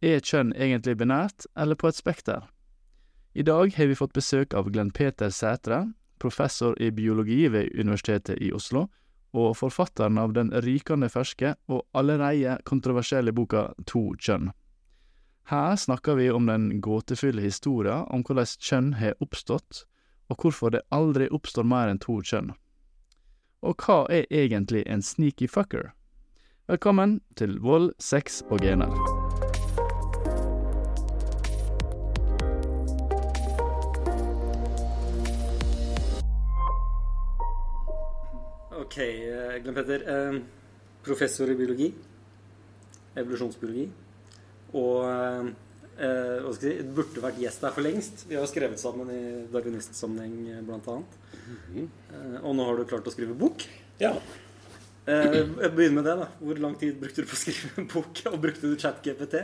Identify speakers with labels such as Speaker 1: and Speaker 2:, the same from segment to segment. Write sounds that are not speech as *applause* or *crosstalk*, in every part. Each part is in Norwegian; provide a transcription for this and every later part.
Speaker 1: Er kjønn egentlig binært, eller på et spekter? I dag har vi fått besøk av Glenn Peter Sætre, professor i biologi ved Universitetet i Oslo, og forfatteren av den rykende ferske og allereie kontroversielle boka To kjønn. Her snakker vi om den gåtefulle historia om hvordan kjønn har oppstått, og hvorfor det aldri oppstår mer enn to kjønn. Og hva er egentlig en sneaky fucker? Velkommen til Vold, sex og gener.
Speaker 2: Ok, eh, Glenn Petter. eh, Professor i biologi. Evolusjonsbiologi. Og eh, eh, hva skal jeg si, burde vært gjest her for lengst. Vi har jo skrevet sammen i darwinistsammenheng, bl.a. annet. Eh, Og nå har du klart å skrive bok.
Speaker 3: Ja.
Speaker 2: Eh, begynn med det, da. Hvor lang tid brukte du på å skrive bok? Og brukte du ChatGPT?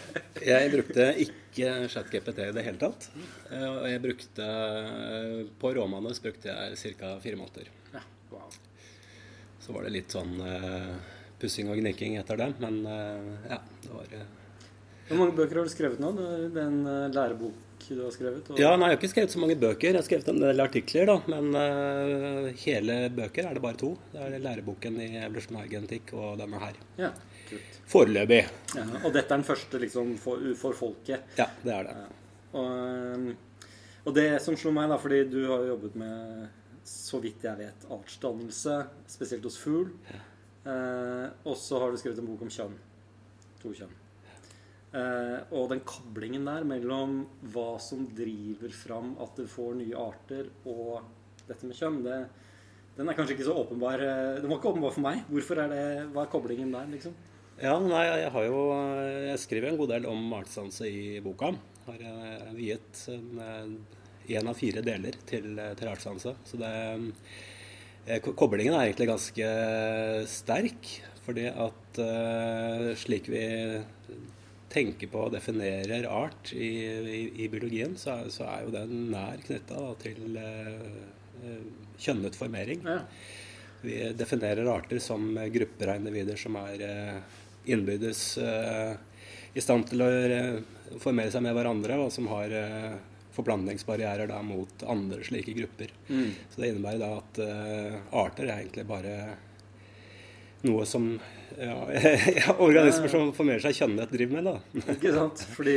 Speaker 2: *laughs*
Speaker 3: Jeg brukte ikke ChatGPT i det hele tatt. Og jeg brukte På råmanus brukte jeg ca. fire måneder.
Speaker 2: Ja, wow.
Speaker 3: Så var det litt sånn uh, pussing og gnikking etter det. Men uh, ja, det var uh,
Speaker 2: Hvor mange bøker har du skrevet nå? Den lærebok du har skrevet? og-
Speaker 3: Ja, nei, jeg har ikke skrevet så mange bøker. Jeg har skrevet en del artikler, da. Men hele bøker er det bare to. Det er læreboken i evolusjonær genetikk og denne her.
Speaker 2: Ja, kult.
Speaker 3: Foreløpig.
Speaker 2: Ja, og dette er den første liksom, for, for folket.
Speaker 3: Ja, det er det.
Speaker 2: Og, um, og det som slo meg, da, fordi du har jobbet med, så vidt jeg vet, artsdannelse, spesielt hos fugl. Eh, og så har du skrevet en bok om kjønn. To kjønn. Eh, og den koblingen der mellom hva som driver fram at du får nye arter, og dette med kjønn, det, den er kanskje ikke så åpenbar. eh, Den var ikke åpenbar for meg. Hvorfor er det, Hva er koblingen der, liksom?
Speaker 3: Ja, nei, jeg har jo Jeg skriver en god del om artsdannelse i boka. Har eh, viet én av fire deler til, til artsdannelse. Så det eh, Koblingen er egentlig ganske sterk. Fordi at uh, slik vi tenker på og definerer art i, i, i biologien, så er, så er jo den nær knytta til eh, eh, kjønnet formering.
Speaker 2: Ja.
Speaker 3: Vi definerer arter som grupper av individer som er uh, innbyrdes eh, i stand til å eh, formere seg med hverandre, og som har eh, forplantningsbarrierer da mot andre slike grupper.
Speaker 2: Mm.
Speaker 3: Så det innebærer da at uh, arter er egentlig bare noe som ja, *laughs* organismer som formerer seg kjønnet, driver med. da.
Speaker 2: Ikke sant? *laughs* Fordi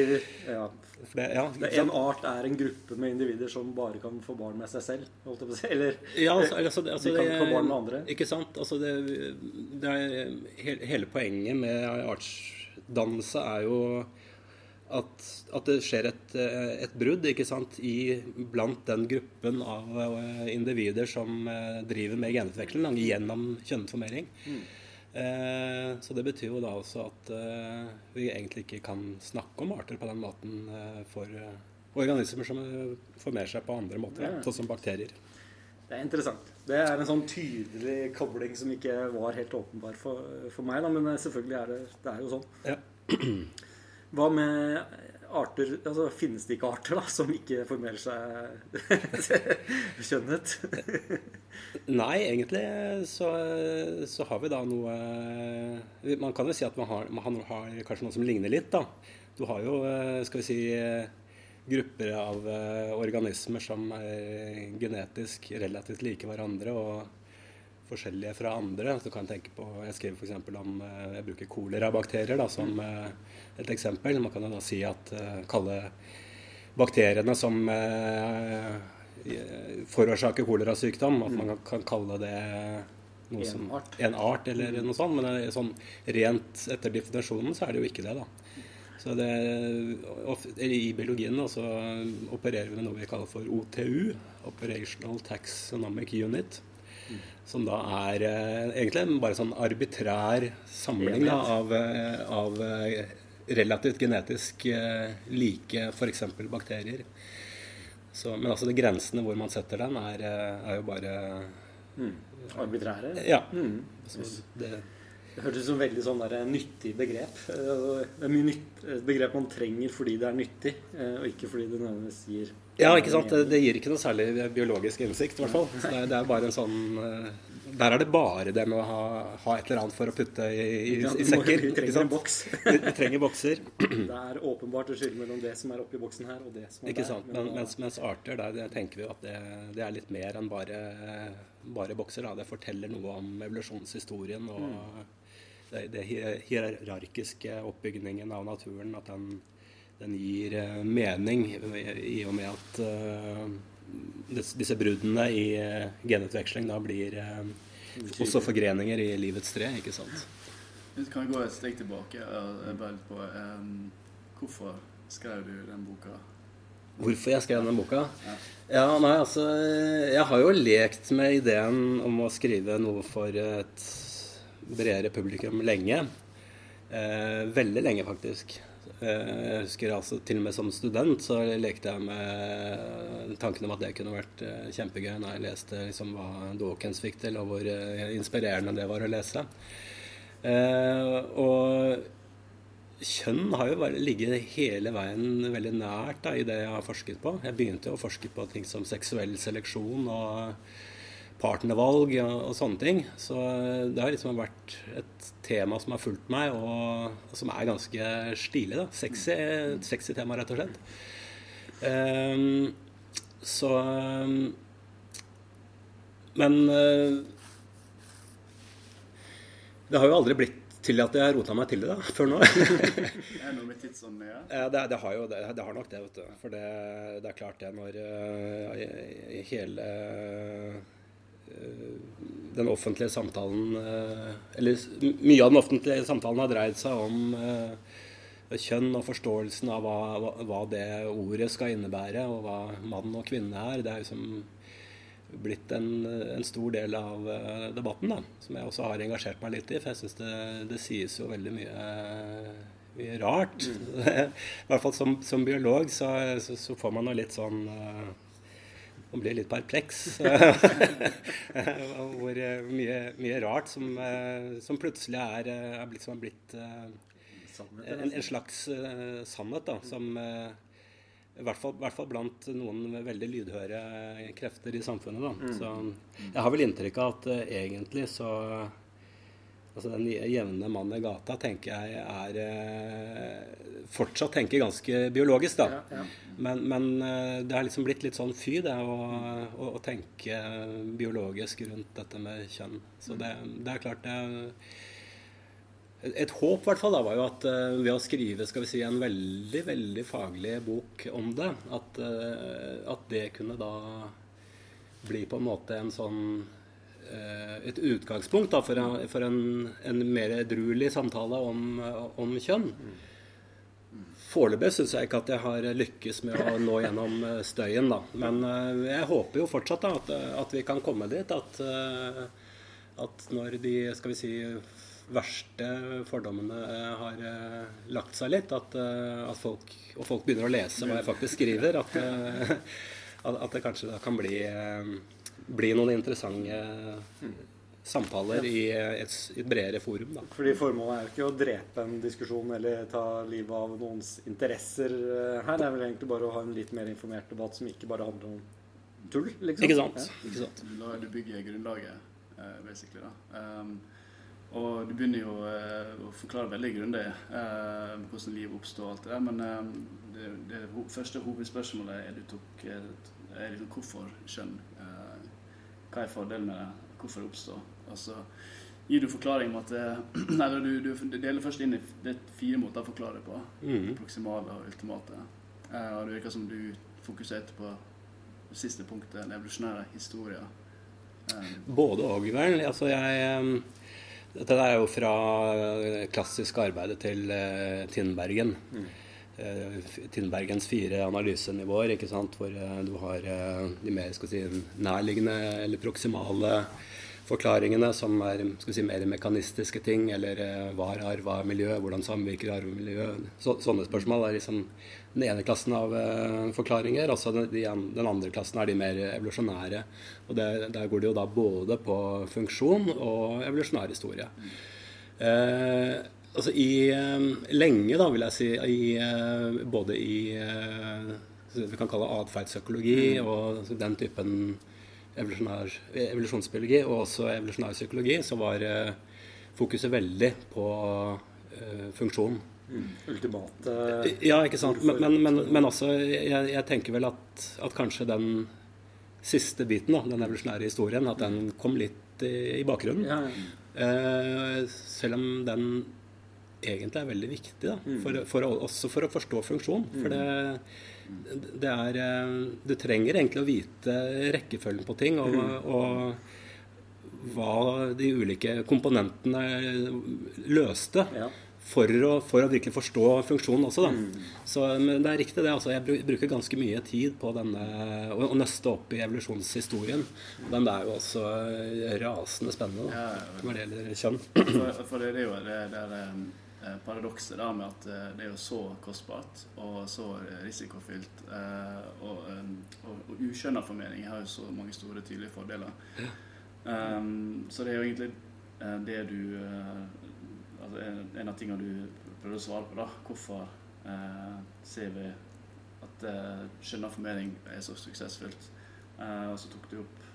Speaker 2: ja,
Speaker 3: For det, ja,
Speaker 2: det en art er en gruppe med individer som bare kan få barn med seg selv. Holdt jeg på å si. Eller
Speaker 3: Ja, altså, altså, altså,
Speaker 2: de kan
Speaker 3: det-
Speaker 2: få barn med andre.
Speaker 3: Ikke sant? Altså, det, det er, hele poenget med artsdannelse er jo at, at det skjer et, eh, et brudd ikke sant, i, blant den gruppen av eh, individer som eh, driver med genutvikling gjennom kjønnsformering. Eh, så det betyr jo da også at eh, vi egentlig ikke kan snakke om arter på den måten eh, for organismer som formerer seg på andre måter,
Speaker 2: Ja.
Speaker 3: sånn som bakterier.
Speaker 2: Det er interessant. Det er en sånn tydelig kobling som ikke var helt åpenbar for, for meg. Da, men selvfølgelig er det, det er jo sånn.
Speaker 3: Ja. *clears throat*
Speaker 2: Hva med arter altså Finnes det ikke arter da som ikke formerer seg *laughs* kjønnet?
Speaker 3: Nei, egentlig så, så har vi da noe Man kan jo si at man har, man har kanskje noe som ligner litt, da. Du har jo, skal vi si, grupper av eh, organismer som er genetisk relativt like hverandre og forskjellige fra andre. Så kan Jeg tenke på, Jeg skriver f.eks. om eh, Jeg bruker kolerabakterier da, som eh, et eksempel. Man kan jo da si at eh, kalle bakteriene som forårsaker kolerasykdom, at man kan kalle det noe
Speaker 2: En art.
Speaker 3: en art eller noe sånt. Men sånn, rent etter definisjonen så er det jo ikke det, da. Så det, I biologien opererer vi med noe vi kaller for OTU, Operational Taxonomic Unit. Som da er eh, egentlig en bare sånn arbitrær samling da, av, eh, av eh, relativt genetisk like f.eks. bakterier. Så, men altså de grensene hvor man setter den, er, er jo bare
Speaker 2: Arbitrære?
Speaker 3: Ja.
Speaker 2: Mm.
Speaker 3: Det,
Speaker 2: Det hørtes ut som veldig sånn der, nyttig begrep. Det er mye nytt, et begrep man trenger fordi det er nyttig, og ikke fordi det nødvendigvis gir
Speaker 3: Ja, ikke sant. Det, det gir ikke noe særlig biologisk innsikt, i hvert fall. Så det, det er bare en sånn eh, der er det bare det med å ha, ha et eller annet for å putte i, i,
Speaker 2: Ja,
Speaker 3: i sekker.
Speaker 2: Vi trenger en boks. *laughs*
Speaker 3: Vi, vi trenger bokser. *clears throat*
Speaker 2: Det er åpenbart å skille mellom det som er oppi boksen her, og det som er
Speaker 3: Ikke
Speaker 2: der.
Speaker 3: Men, mens, mens arter, der det tenker vi at det, det er litt mer enn bare, bare bokser. Da. Det forteller noe om evolusjonshistorien og
Speaker 2: Mm.
Speaker 3: det, det hierarkiske oppbygningen av naturen. At den, den gir eh, mening i, og med at eh, disse bruddene i eh, genutveksling da blir også forgreninger i livets tre, ikke sant.
Speaker 1: Vi kan gå et steg tilbake. Jeg bare på Hvorfor skrev du den boka?
Speaker 3: Hvorfor jeg skrev den boka?
Speaker 1: Ja.
Speaker 3: Ja, nei, altså Jeg har jo lekt med ideen om å skrive noe for et bredere publikum lenge. Eh, veldig lenge, faktisk. Eh, jeg husker altså til og med som student så lekte jeg med tanken om at det kunne vært eh, kjempegøy når jeg leste liksom, hva Dawkins fikk til, og hvor eh, inspirerende det var å lese. Og kjønn har jo ligget hele veien veldig nært da, i det jeg har forsket på. Jeg begynte jo å forske på ting som seksuell seleksjon og partnervalg og, og sånne ting. Så det har liksom vært et tema som har fulgt meg, og, og som er ganske stilig. da. Sexy, sexy tema, rett og slett. Um, så Men eh, det har jo aldri blitt til at jeg rota meg til det da, før nå. *laughs*
Speaker 1: Er noe med tidsånden?
Speaker 3: Ja, det, det, har jo, det, det har nok det, vet du. For det, det er klart det når uh, hele uh, den offentlige samtalen uh, Eller mye av den offentlige samtalen har dreid seg om uh, kjønn og forståelsen av hva, hva, det ordet skal innebære, og hva mann og kvinne er. Det er liksom blitt en, en stor del av eh, debatten, da, som jeg også har engasjert meg litt i. For jeg syns det, det sies jo veldig mye, mye rart. *laughs* I hvert fall som, som biolog så, så, så får man jo litt sånn eh, Man blir litt perpleks. *laughs* Hvor eh, mye, mye rart som, eh, som plutselig er, eh, er blitt, som er blitt en, en slags sannhet, da, som i hvert, fall, i hvert fall blant noen veldig lydhøre krefter i samfunnet. Da. Så jeg har vel inntrykk av at egentlig så Altså Den jevne mann i gata tenker jeg er eh, Fortsatt tenker ganske biologisk, da.
Speaker 2: Ja, ja.
Speaker 3: Men, men eh, det har liksom blitt litt sånn fy, det å, å, å tenke biologisk rundt dette med kjønn. Så det, det er klart det et håp i hvert fall da, var jo at eh, ved å skrive skal vi si, en veldig veldig faglig bok om det, at, at det kunne da bli på en måte en sånn et utgangspunkt da, for, en, for en, en mer edruelig samtale om, om kjønn. Foreløpig syns jeg ikke at jeg har lykkes med å nå gjennom eh, støyen, da. Men eh, jeg håper jo fortsatt da, at, at vi kan komme dit at, eh, at når de skal vi si, verste fordommene eh, har eh, lagt seg litt, at, eh, at folk, og folk begynner å lese hva jeg faktisk skriver, at, eh, *laughs* at, det kanskje da kan bli, eh, bli noen interessante samtaler i et, et bredere forum. Da.
Speaker 2: Fordi Formålet er jo ikke å drepe en diskusjon eller ta livet av noens interesser eh, her. Det er vel egentlig bare å ha en litt mer informert debatt som ikke bare handler om tull. liksom.
Speaker 3: Ikke sant?
Speaker 2: Ja.
Speaker 3: Ikke sant?
Speaker 1: Du, du bygger grunnlaget, eh, basically. da. Um, og du begynner jo eh, å forklare veldig grundig eh, hvordan livet oppstår og alt det der, men eh, det, det ho første hovedspørsmålet er du tok, er, er liksom hvorfor kjønn? Eh, hva er fordelen med det? Hvorfor det oppstår? Altså, gir du forklaring om at eh, *clears throat* Eller du, du deler først inn i det er fire måter å forklare det på.
Speaker 3: Mm.
Speaker 1: Proksimale og ultimate. Eh, og det virker som du fokuserte på det siste punktet, den evolusjonære historien. Eh,
Speaker 3: Både og, vel. Altså, jeg eh, Dette er jo fra det klassiske arbeidet til uh, Tindbergen. Eh, f- Tindbergens fire analysenivåer, ikke sant? hvor eh, du har eh, de mer skal si, nærliggende eller proksimale forklaringene, som er si, mer mekanistiske ting, eller eh, hva er arv, hva er miljø, hvordan samvirker arv og miljø. Så, sånne spørsmål er liksom den ene klassen av eh, forklaringer. Altså den, den andre klassen er de mer evolusjonære. Og det, Der går det jo da både på funksjon og evolusjonær historie. Eh, altså i eh, Lenge, da, vil jeg si, i, eh, både i eh, vi kan kalle atferdspsykologi og den typen evolusjonsbiologi og også evolusjonær psykologi, så var eh, fokuset veldig på uh, funksjon.
Speaker 2: Mm. Ultimate
Speaker 3: Ja, ikke sant. Men, men, men, men også, jeg, jeg, tenker vel at, at, kanskje den siste biten, da, den evolusjonære historien, at den kom litt i, i bakgrunnen. Ja, ja. Uh, selv om den egentlig er veldig viktig, da, mm. for, for, også for å forstå funksjon. For mm. det, det er eh, Du trenger egentlig å vite rekkefølgen på ting, og, mm. og hva de ulike komponentene løste. Ja. For å, for å, virkelig forstå funksjonen også. Mm. Så men det er riktig, det. Altså, jeg bruker ganske mye tid på denne, å, å nøste opp i evolusjonshistorien. Den er jo også rasende spennende da, ja, når det gjelder kjønn.
Speaker 1: For, for det er jo det der Eh, paradokset da med at eh, det er jo så kostbart og så risikofylt. Eh, og, og, og ukjønna formering har jo så mange store, tydelige fordeler. Um, så det er jo egentlig det du altså En av tingene du prøvde å svare på, da. Hvorfor uh, ser vi at uh, skjønna formering er så suksessfullt? Uh, og så tok du opp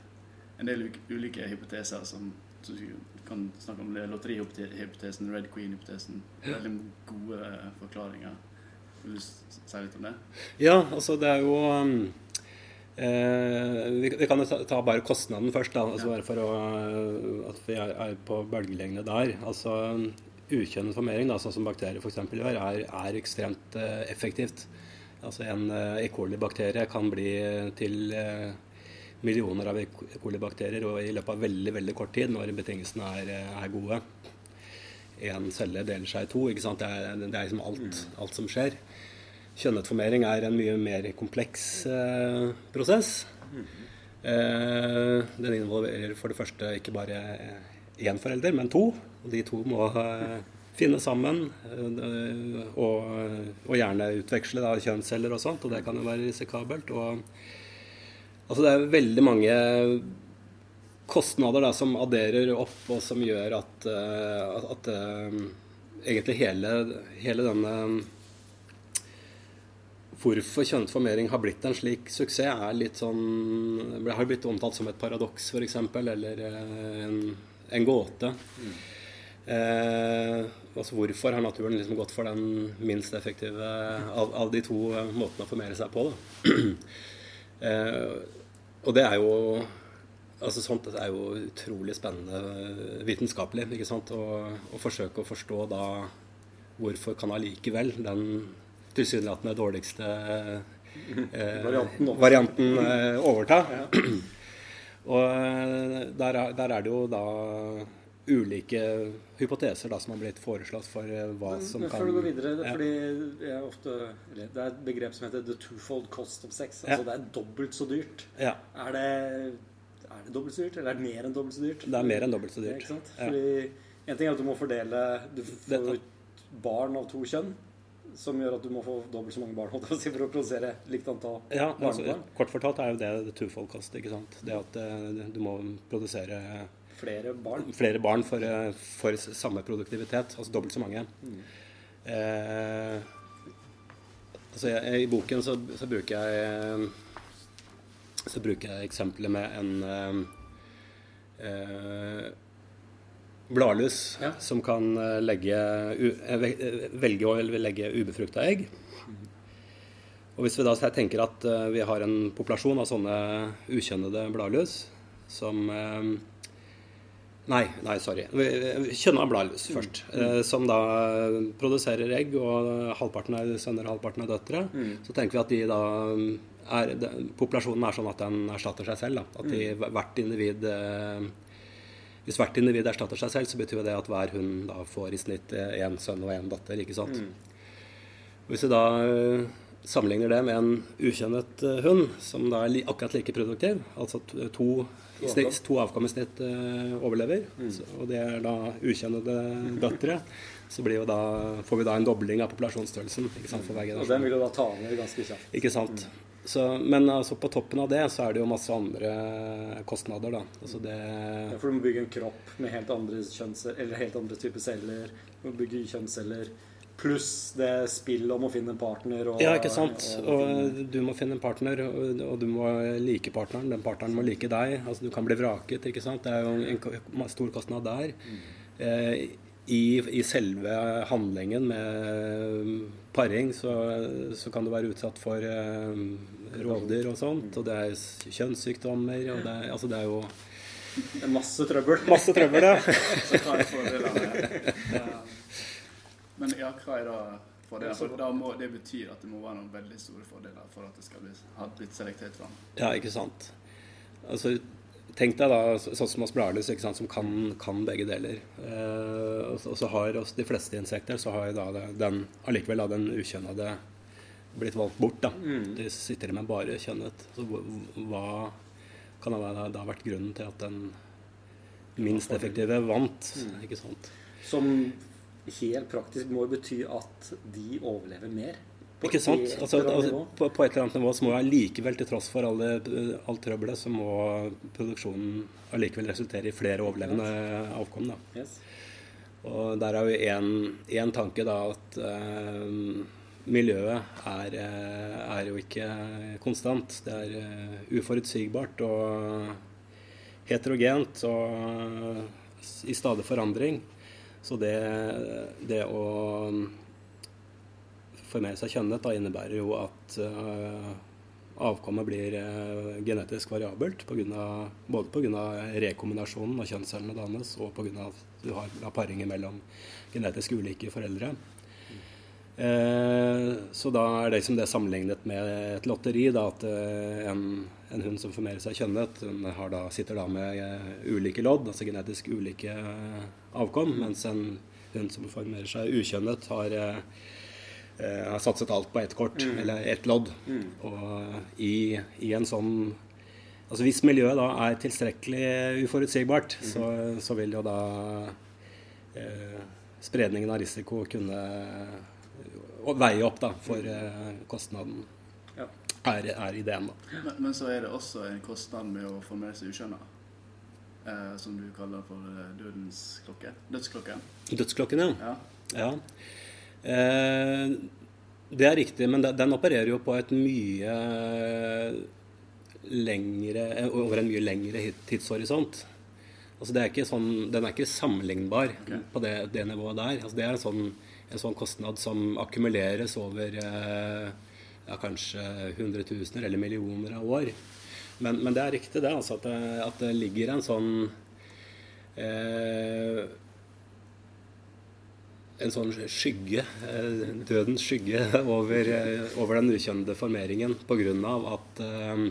Speaker 1: en del ulike hypoteser som så du kan snakke om lotterihypotesen, Red Queen-hypotesen. Veldig gode eh, forklaringer. Vil du si litt om det?
Speaker 3: Ja, altså det er jo um, eh, vi, vi, kan jo ta, ta, bare kostnaden først, da, altså bare for å, uh, at vi er, er på bølgelengde der. Altså Ukjønnet formering, da, sånn som bakterier f.eks. gjør, er, er ekstremt eh, effektivt. Altså En uh, E. coli-bakterie kan bli til uh, millioner av E. coli-bakterier og i løpet av veldig veldig kort tid, når betingelsene er, er gode. Én celle deler seg i to. ikke sant? Det er, det er liksom alt, mm. alt, som skjer. Kjønnetformering er en mye mer kompleks eh, prosess. Eh, den involverer for det første ikke bare én forelder, men to. Og de to må eh, finne sammen eh, og, og, gjerne utveksle da, kjønnsceller og sånt. Og det kan jo være risikabelt. og Altså det er veldig mange kostnader da, som adderer opp, og som gjør at, uh, at uh, egentlig hele, hele denne Hvorfor kjønnsformering har blitt en slik suksess, er litt sånn Har blitt omtalt som et paradoks, f.eks., eller uh, en, en, gåte. Mm. altså Hvorfor har naturen liksom gått for den minst effektive av, av de to måtene å formere seg på? da *clears throat* og det er jo altså sånt er jo utrolig spennende vitenskapelig. ikke sant? Å forsøke å forstå da hvorfor kan allikevel den tilsynelatende dårligste eh, varianten, varianten eh, overta. Ja. Og eh, der, der, er det jo da ulike hypoteser da, som har blitt foreslått for eh, hva men, som
Speaker 2: men
Speaker 3: kan
Speaker 2: Før du går videre, ja. fordi jeg ofte, det er et begrep som heter 'the twofold cost of sex'. Altså ja. det er dobbelt så dyrt. Ja. Er, det, er, det, dobbelt så dyrt, eller er det mer enn dobbelt så dyrt?
Speaker 3: Det er mer enn dobbelt så dyrt.
Speaker 2: Fordi En ting er at du må fordele Du får et barn av to kjønn. Som gjør at du må få dobbelt så mange barn for å produsere likt antall
Speaker 3: ja, altså, Kort fortalt er jo det the twofold cost. ikke sant? Det at uh, du må produsere
Speaker 2: Flere barn?
Speaker 3: Flere barn for, eh, for samme produktivitet. Altså dobbelt så mange. Mm. Eh, altså jeg, I boken så, så, bruker jeg så bruker jeg eksempelet med en eh, bladlus ja. som kan eh, legge, velge å legge ubefrukta egg. Mm. Og Hvis vi da tenker at vi har en populasjon av sånne ukjønnede bladlus som Nei, nei, sorry. Kjønna bladlus mm. først. Mm. som da produserer egg, og halvparten er sønner og halvparten er døtre. Mm. Så tenker vi at de da er, de, Populasjonen er sånn at den erstatter seg selv. Da. At de, mm. hvert individ eh, Hvis hvert individ erstatter seg selv, så betyr det at hver hund da får i snitt én sønn og én datter. ikke sant? Mm. Hvis vi da sammenligner det med en ukjønnet hund, som da er akkurat like produktiv, altså to Snitt, to avkom i snitt uh, overlever, mm. så, og det er da ukjennede døtre. Så jo da, får vi da en dobling av populasjonsstørrelsen for hver
Speaker 2: generasjon. Og den vil jo da ta ned ganske kjapt.
Speaker 3: Ikke sant. Mm. Så, men altså, på toppen av det så er det jo masse andre kostnader. da. Altså det
Speaker 2: ja, for du må bygge en kropp med helt andre eller helt andre typer celler. Du må bygge kjønnsceller. Pluss det spillet om å finne en partner. Og,
Speaker 3: Ja, ikke sant.
Speaker 2: og-
Speaker 3: du må finne en partner, og du må like partneren. Den partneren må like deg. Altså, du kan bli vraket, ikke sant. Det er jo en stor kostnad der. Eh, i, I selve handlingen med paring så, så kan du være utsatt for eh, rovdyr og sånt. Og det er kjønnssykdommer, og det er, altså det er jo
Speaker 2: Det er masse trøbbel.
Speaker 3: masse trøbbel?
Speaker 1: Ja. *laughs* *laughs* Men ja, hva er da fordelene? For da må, det betyr at det må være noen veldig store fordeler for at det skal bli, ha blitt selektert fram.
Speaker 3: Ja, ikke sant. Altså, tenk deg da sånn som oss bladlus, som kan, kan begge deler. Eh, og, så, og så har oss de fleste insekter så har da den allikevel da den ukjønnede blitt valgt bort. da. De sitter med bare kjønnet. Så hva- kan det være- da ha vært grunnen til at den minst effektive vant? Ikke sant?
Speaker 2: Som helt praktisk må jo bety at de overlever mer.
Speaker 3: Ikke sant? Altså, altså, på, på et eller annet nivå så må allikevel, til tross for alle, alt trøbbelet, så må produksjonen allikevel resultere i flere overlevende avkom. Da.
Speaker 2: Yes.
Speaker 3: Og der er jo én tanke da at eh, miljøet er, eh, er jo ikke konstant. Det er eh, uforutsigbart og heterogent og i stadig forandring. Så det, det å formere seg kjønnet da innebærer jo at uh, avkommet blir uh, genetisk variabelt på grunn av, både pga. rekombinasjonen av kjønnscellene dannes, og pga. at du har paringer mellom genetisk ulike foreldre. Eh, så da er det liksom det sammenlignet med et lotteri. Da, at eh, en, en hund som formerer seg kjønnet, den da, sitter da med eh, ulike lodd, altså genetisk ulike avkom, mens en hund som formerer seg ukjønnet, har eh, har satset alt på ett kort, eller ett lodd. Og i, i en sånn Altså Hvis miljøet da er tilstrekkelig uforutsigbart, så, så vil jo da eh, spredningen av risiko kunne veie opp da for eh, kostnaden.
Speaker 2: Ja.
Speaker 3: Er, er ideen, da.
Speaker 1: Men, men så er det også en kostnad med å formere seg ukjønna. Eh, som du kaller for eh, dødens klokke. Dødsklokken.
Speaker 3: Dødsklokken, ja.
Speaker 1: Ja.
Speaker 3: Ja. Eh, det er riktig, men de- den opererer jo på et mye lengre eh, Over en mye lengre tidshorisont. Altså det er sånn, den er ikke sammenlignbar på det, det nivået der. Altså det er en sånn, en sånn kostnad som akkumuleres over eh, ja, kanskje hundretusener eller millioner av år. Men, men det er riktig det, altså at det, at det ligger en sånn eh, en sånn skygge, eh, dødens skygge, *laughs* over, eh, over den ukjønnede formeringen pga. at eh,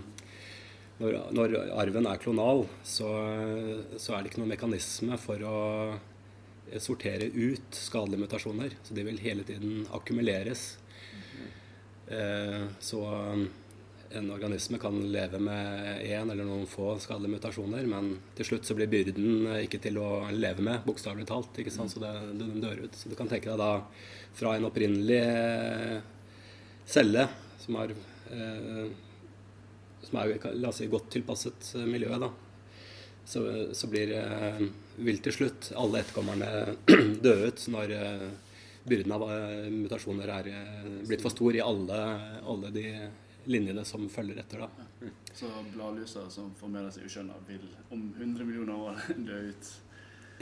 Speaker 3: når, når arven er klonal, så, så er det ikke noen mekanisme for å sortere ut skadelige mutasjoner. Så de vil hele tiden akkumuleres. Så en organisme kan leve med én eller noen få skadelige mutasjoner, men til slutt så blir byrden eh, ikke til å leve med, bokstavelig talt. ikke sant? Så det, den dør ut. Så du kan tenke deg da fra en opprinnelig eh, celle som er, eh, som er la oss si, godt tilpasset eh, miljøet, da, så, så blir, eh, vil til slutt alle etterkommerne *clears throat* dø ut når eh, byrden av mutasjoner er blitt for stor i alle, alle de linjene som følger etter. da.
Speaker 1: Så bladlusa som formerer seg ukjønna, vil om 100 millioner år *laughs* dø ut.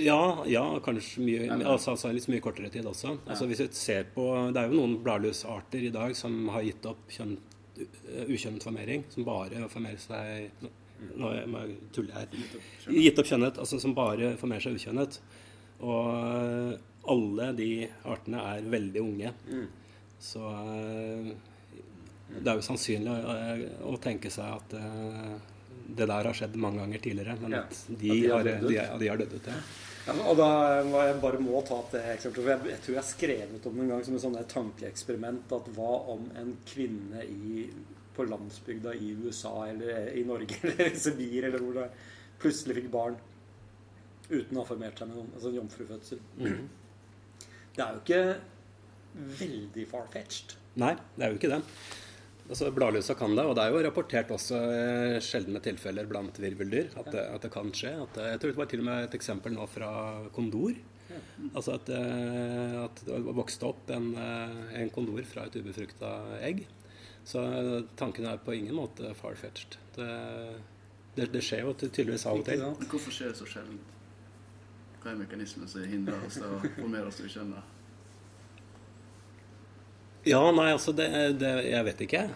Speaker 3: Ja, ja, kanskje mye, altså, altså litt mye kortere tid også. Altså, hvis vi ser på, Det er jo noen bladlusarter i dag som har gitt opp kjønn, ukjønnet formering, som bare formerer seg Nå må jeg tulle her. Gitt opp kjønnet, altså som bare formerer seg ukjønnet. Og eh, alle de artene er veldig unge. Så eh, det er jo sannsynlig å, å tenke seg at eh, det der har skjedd mange ganger tidligere, men
Speaker 2: Ja.
Speaker 3: at de,
Speaker 2: de har
Speaker 3: har,
Speaker 2: ut.
Speaker 3: de, er- de har dødd ut. Ja.
Speaker 2: Ja, og da må jeg bare må ta opp det eksempelet. for Jeg, jeg tror jeg skrev ut om det en gang som et sånn tankeeksperiment. At hva om en kvinne i, på landsbygda i USA eller i Norge *laughs* eller i Sibir eller hvor det plutselig fikk barn uten å ha formert seg med noen. Altså en jomfrufødsel. Det er jo ikke veldig far-fetched.
Speaker 3: Nei, det er jo ikke det. Altså, Bladlusa kan det, og det er jo rapportert også eh, sjeldne tilfeller blant virveldyr at det, at det kan skje. At det, jeg tror det var til og med et eksempel nå fra kondor. Altså at, eh, at det vokste opp en, eh, en kondor fra et ubefrukta egg. Så tanken er på ingen måte far-fetched. Det, det, det, skjer jo tydeligvis av og til.
Speaker 1: Hvorfor skjer det så sjelden? Hva er mekanismen som hindrer oss til å formere oss til kjønnet?
Speaker 3: Ja, nei, altså det, det Jeg vet ikke. *laughs*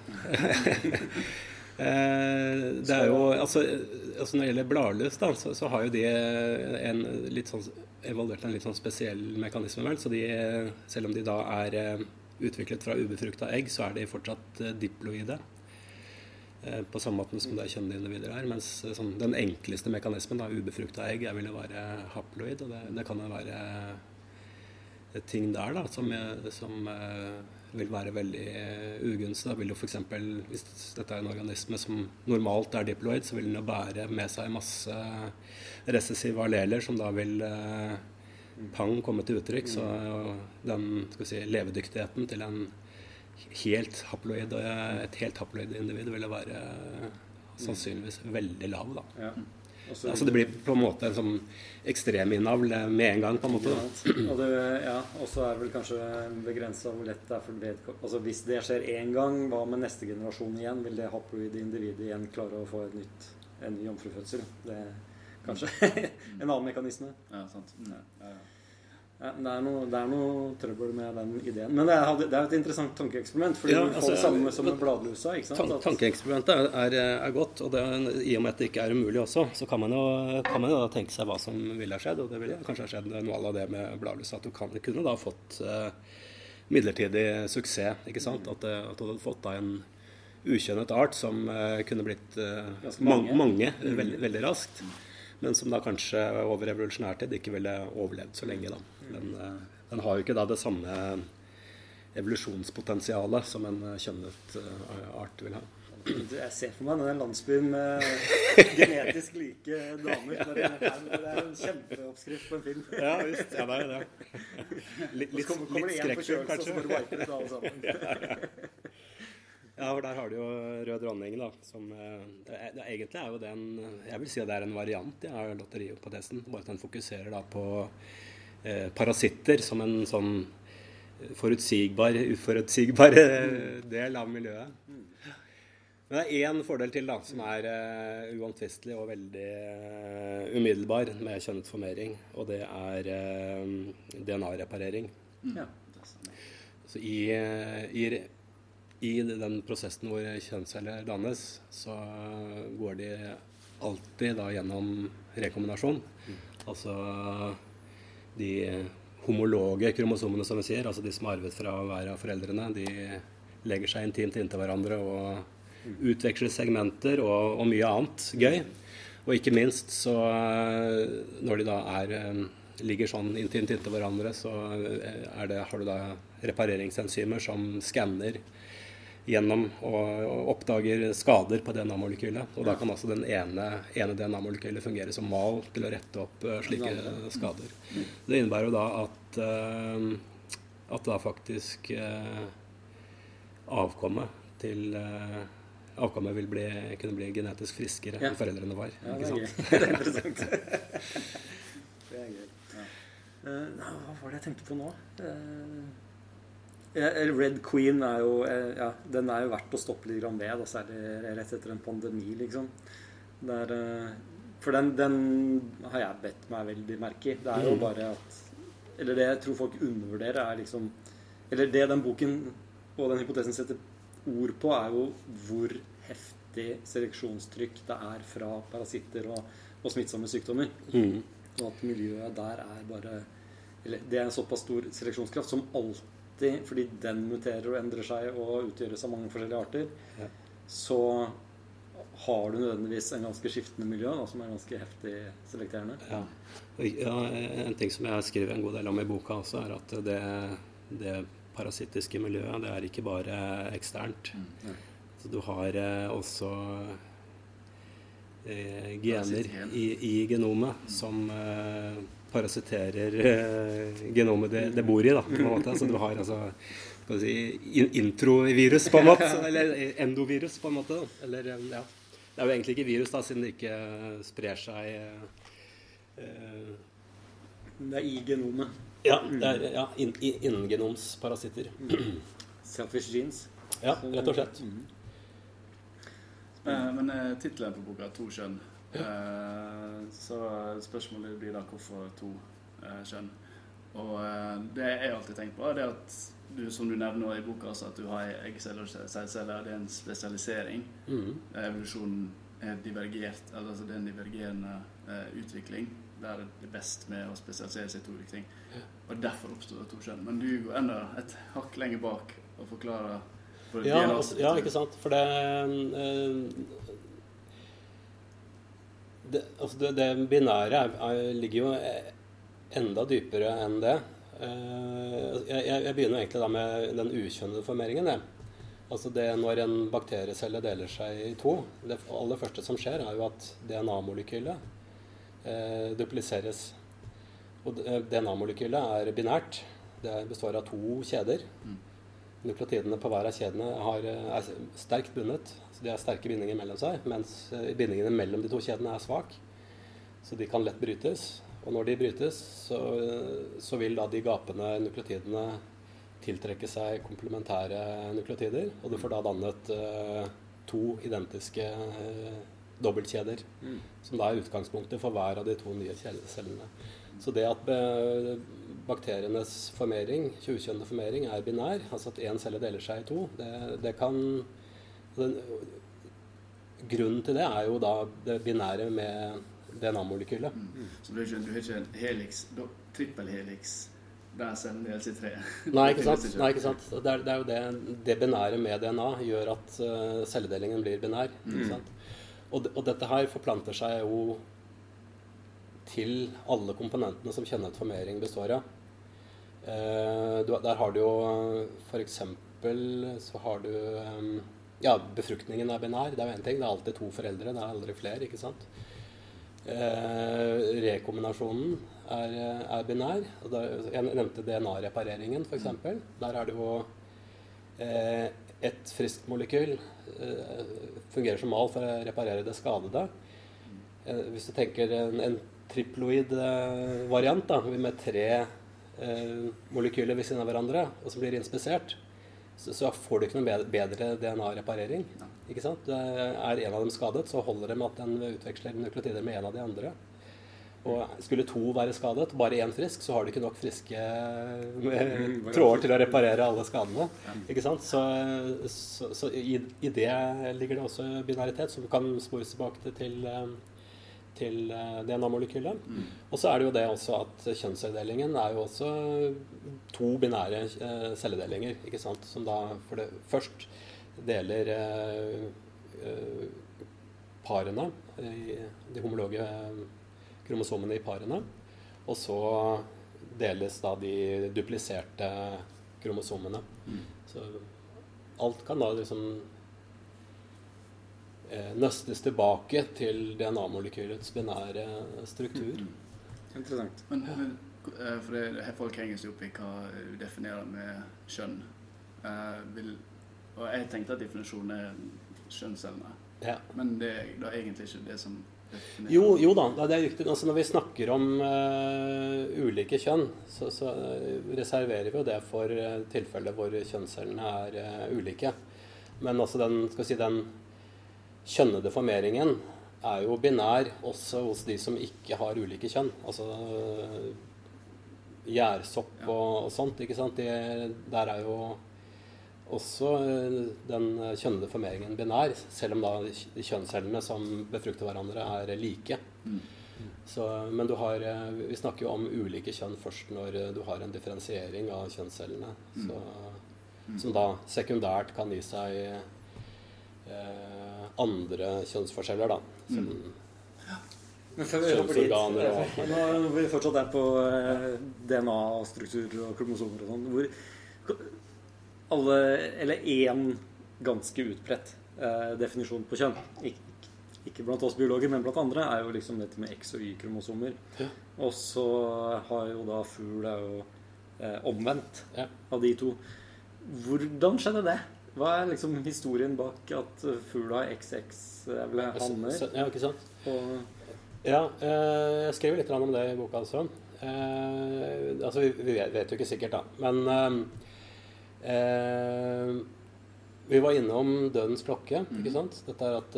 Speaker 3: Eh, det er jo altså, altså, Når det gjelder bladlus, da, så, så, har jo de en litt sånn evaluert en litt sånn spesiell mekanisme. vel, så de, Selv om de da er eh, utviklet fra ubefrukta egg, så er de fortsatt eh, diploide. På samme måte som det er kjønnede individer her. Mens sånn, den enkleste mekanismen, da, ubefrukta egg, er, vil jo være haploid. Og det, det kan jo være ting der da, som, som vil være veldig eh, ugunstig. Da vil jo f.eks. hvis dette er en organisme som normalt er diploid, så vil den jo bære med seg masse recessive alleler som da vil eh, pang komme til uttrykk. Så den skal si, levedyktigheten til en helt haploid, et helt haploid individ ville være sannsynligvis veldig lav. da. Ja. Også, altså Det blir på en måte en sånn ekstreminnavl med en gang. på en måte.
Speaker 2: Og det, ja, så er det vel kanskje begrensa hvor lett det er for vedkommende altså Hvis det skjer én gang, hva med neste generasjon igjen? Vil det haploide individet igjen klare å få et nytt, en ny jomfrufødsel? Det er kanskje *laughs* en annen mekanisme.
Speaker 1: Ja, sant. Ja, ja, ja.
Speaker 2: Det, er noe, det, er noe, trøbbel med den ideen. Men det er, det er et interessant tankeeksperiment. Fordi ja, altså, du får det samme som med bladlusa. ikke sant?
Speaker 3: tankeeksperimentet er, er, er, godt. Og det, i og med at det ikke er umulig også, så kan man jo, kan man jo tenke seg hva som ville ha skjedd. Og det ville kanskje ha skjedd noe av det med bladlusa. At du kan, kunne da fått uh, midlertidig suksess. ikke sant? At, eh, at, du hadde fått da en ukjønnet art som uh, kunne blitt uh, mange, mange veldig, veldig raskt men som da kanskje over revolusjonær tid ikke ville overlevd så lenge. da. Den, eh, den, har jo ikke da det samme evolusjonspotensialet som en eh, kjønnet eh, art vil ha.
Speaker 2: Jeg ser for meg denne landsbyen med *laughs* genetisk like damer. Det er en kjempeoppskrift på en film.
Speaker 3: Ja visst. Ja, det er det. Litt, litt, litt skrekkfilm, kanskje. Så bare det alle sammen. *laughs* Ja, for der har du jo Rød dronning, da. Som det, det, Egentlig er jo det en Jeg vil si at det er en variant ja, av lotterihypotesen. Bare at den fokuserer da på Eh, parasitter som en sånn forutsigbar, uforutsigbar del av miljøet. Men det er én fordel til da, som er uh, uomtvistelig og veldig uh, umiddelbar med kjønnet formering, og det er uh, DNA-reparering. Mm. Ja. Så i, i, i, den prosessen hvor kjønnsceller dannes, så går de alltid da gjennom rekombinasjon. Mm. Altså de homologe kromosomene, som vi sier, altså de som har arvet fra hver av foreldrene, de legger seg intimt inntil hverandre og utveksler segmenter og, og, mye annet gøy. Og ikke minst så når de da er, eh, ligger sånn intimt inntil hverandre, så det, har du da repareringsenzymer som skanner gjennom og oppdager skader på DNA-molekylet. Og da kan altså den ene, ene DNA-molekylet fungere som mal til å rette opp uh, slike skader. Det innebærer jo da at, uh, at da faktisk uh, avkommet til Avkommet vil bli, kunne bli genetisk friskere ja. enn foreldrene var.
Speaker 2: Ja, det er det er interessant. *laughs* det er gøy. Ja. hva var det jeg tenkte på nå? Red Queen er jo eh, ja, den er jo verdt å stoppe litt ved, da, særlig rett etter en pandemi, liksom. Der, eh, for den, den, har jeg bedt meg veldig merke i. Det er jo mm. bare at Eller det jeg tror folk undervurderer, er liksom Eller det den boken og den hypotesen setter ord på, er jo hvor heftig seleksjonstrykk det er fra parasitter og, og smittsomme sykdommer. Mm. Og at miljøet der er bare Eller det er en såpass stor seleksjonskraft som alltid alltid, fordi den muterer og endrer seg og utgjøres av mange forskjellige arter, ja. så har du nødvendigvis en ganske skiftende miljø da, som er ganske heftig selekterende.
Speaker 3: Ja. ja. En ting som jeg skriver en god del om i boka også, er at det, det parasittiske miljøet det er ikke bare eksternt. Mm. Så du har eh, også eh, gener i, i, genomet som eh, parasitterer eh, genomet det, det, bor i. da, på en måte. Så du har altså skal si, introvirus, på en måte. *laughs* Eller endovirus, på en måte. Eller, eh, ja. Det er jo egentlig ikke virus, da, siden det ikke sprer seg eh,
Speaker 2: Det er i genomet.
Speaker 3: Ja, det er ja, Innengenomsparasitter. In. *clears throat*
Speaker 2: Selfish genes.
Speaker 3: Ja, rett og slett.
Speaker 1: Eh, Men eh, tittelen på boka er 'To kjønn'. Eh, Så spørsmålet blir da hvorfor to eh, kjønn. Og eh, det jeg alltid tenkt på, er at du, som du nevner i boka, altså at du har eggceller og sædceller. Det er en spesialisering.
Speaker 3: Mm.
Speaker 1: Evolusjonen er divergert, altså det er en divergerende utvikling. Der det er best med å spesialisere seg i to ulike ting. Og derfor oppstår det to kjønn. Men du går enda et hakk lenger bak og forklarer
Speaker 3: Ja, altså, ja, ikke sant. For det det, altså det, det binære er, er, ligger jo enda dypere enn det. Eh, Jeg, jeg begynner egentlig da med den ukjønnede formeringen. Jeg. Altså det Når en bakteriecelle deler seg i to Det aller første som skjer, er jo at DNA-molekylet eh, dupliseres. Og DNA-molekylet er binært. Det består av to kjeder. Nukleotidene på hver av kjedene har, eh, er sterkt bundet. Så de har sterke bindinger mellom seg, mens eh, bindingene mellom de to kjedene er svak. Så de kan lett brytes. Og når de brytes, så, eh, så vil da de gapende nukleotidene tiltrekke seg komplementære nukleotider. Og du får da dannet uh, to identiske uh, dobbeltkjeder. Som da er utgangspunktet for hver av de to nye cell- cellene. Så det at bakterienes formering, tjuvkjønnede formering, er binær, altså at én celle deler seg i to, det, det kan den, Grunnen til det er jo da det binære med DNA-molekylet.
Speaker 1: Så du har ikke, du har ikke en helix, trippelhelix der cellen deles i tre. *laughs*
Speaker 3: Nei, ikke sant. Nei, ikke sant? Det, er, det er jo det, det binære med DNA gjør at eh, celledelingen blir binær. Ikke sant? Og, og dette her forplanter seg jo til alle komponentene som kjennet formering består av. Eh, der har du jo f.eks. så har du eh, Ja, befruktningen er binær. Det er jo én ting. Det er alltid to foreldre. Det er aldri flere, ikke sant. Eh, rekombinasjonen er, er binær. Da, jeg nevnte DNA-repareringen, f.eks. Der er det jo eh, et friskt molekyl eh, fungerer som mal for å reparere det skadede. Eh, hvis du tenker en, en triploid eh, variant da, med tre eh, molekyler ved siden av hverandre, og som blir inspisert, så, så får du ikke noe bedre, DNA-reparering. Ikke sant? Er en av dem skadet, så holder det med at den utveksler nukleotider med en av de andre. Og skulle to være skadet, bare én frisk, så har du ikke nok friske eh, tråder til å reparere alle skadene. Ikke sant? Så, så, så i, i det ligger det også binaritet, som kan spores tilbake til, eh, til eh, DNA-molekylet. Og så er det jo det også at kjønnscelledelingen er jo også to binære eh, celledelinger, ikke sant? Som da for det først deler eh, parene, de homologe kromosomene i parene. Og så deles da de dupliserte kromosomene. Så alt kan da liksom nøstes tilbake til DNA-molekylets binære struktur.
Speaker 2: Interessant.
Speaker 1: Men, men eh, for det, her folk henger seg opp i hva du definerer med kjønn. Eh, vil, og jeg tenkte at definisjonen er kjønnscellene.
Speaker 3: Ja.
Speaker 1: Men det er egentlig ikke det som
Speaker 3: Jo, jo da, det er riktig. Altså når vi snakker om uh, ulike kjønn, så, så eh, reserverer vi jo det for uh, tilfeller hvor kjønnscellene er uh, ulike. Men altså den, skal vi si, den kjønnede formeringen er jo binær også hos de som ikke har ulike kjønn. Altså gjærsopp og, og sånt, ikke sant. De, der er jo også eh, den kjønnede formeringen binær, selv om da kjønnscellene som befrukter hverandre, er like. Så, men du har, eh, vi snakker jo om ulike kjønn først når eh, du har en differensiering av kjønnscellene. Så, Som da sekundært kan gi seg eh, andre kjønnsforskjeller, da. Som,
Speaker 2: Men før vi hopper dit eh, når vi fortsatt er på eh, DNA-struktur og kromosomer og sånn hvor alle, eller én ganske utbredt eh, definisjon på kjønn ikke, ikke blant oss biologer, men blant andre, er jo liksom dette med X- og Y-kromosomer.
Speaker 3: Ja.
Speaker 2: Og så har jo da fugl er jo eh, omvendt
Speaker 3: Ja.
Speaker 2: av de to. Hvordan skjedde det? Hva er liksom historien bak at fugla fugl XX, er vel hanner?
Speaker 3: Ja, ikke sant?
Speaker 2: Og
Speaker 3: Ja, eh, jeg skriver litt om det i boka også. Eh, altså, vi, vet, jo ikke sikkert, da. Men eh, eh vi var innom dødens klokke. Ikke sant? Dette er at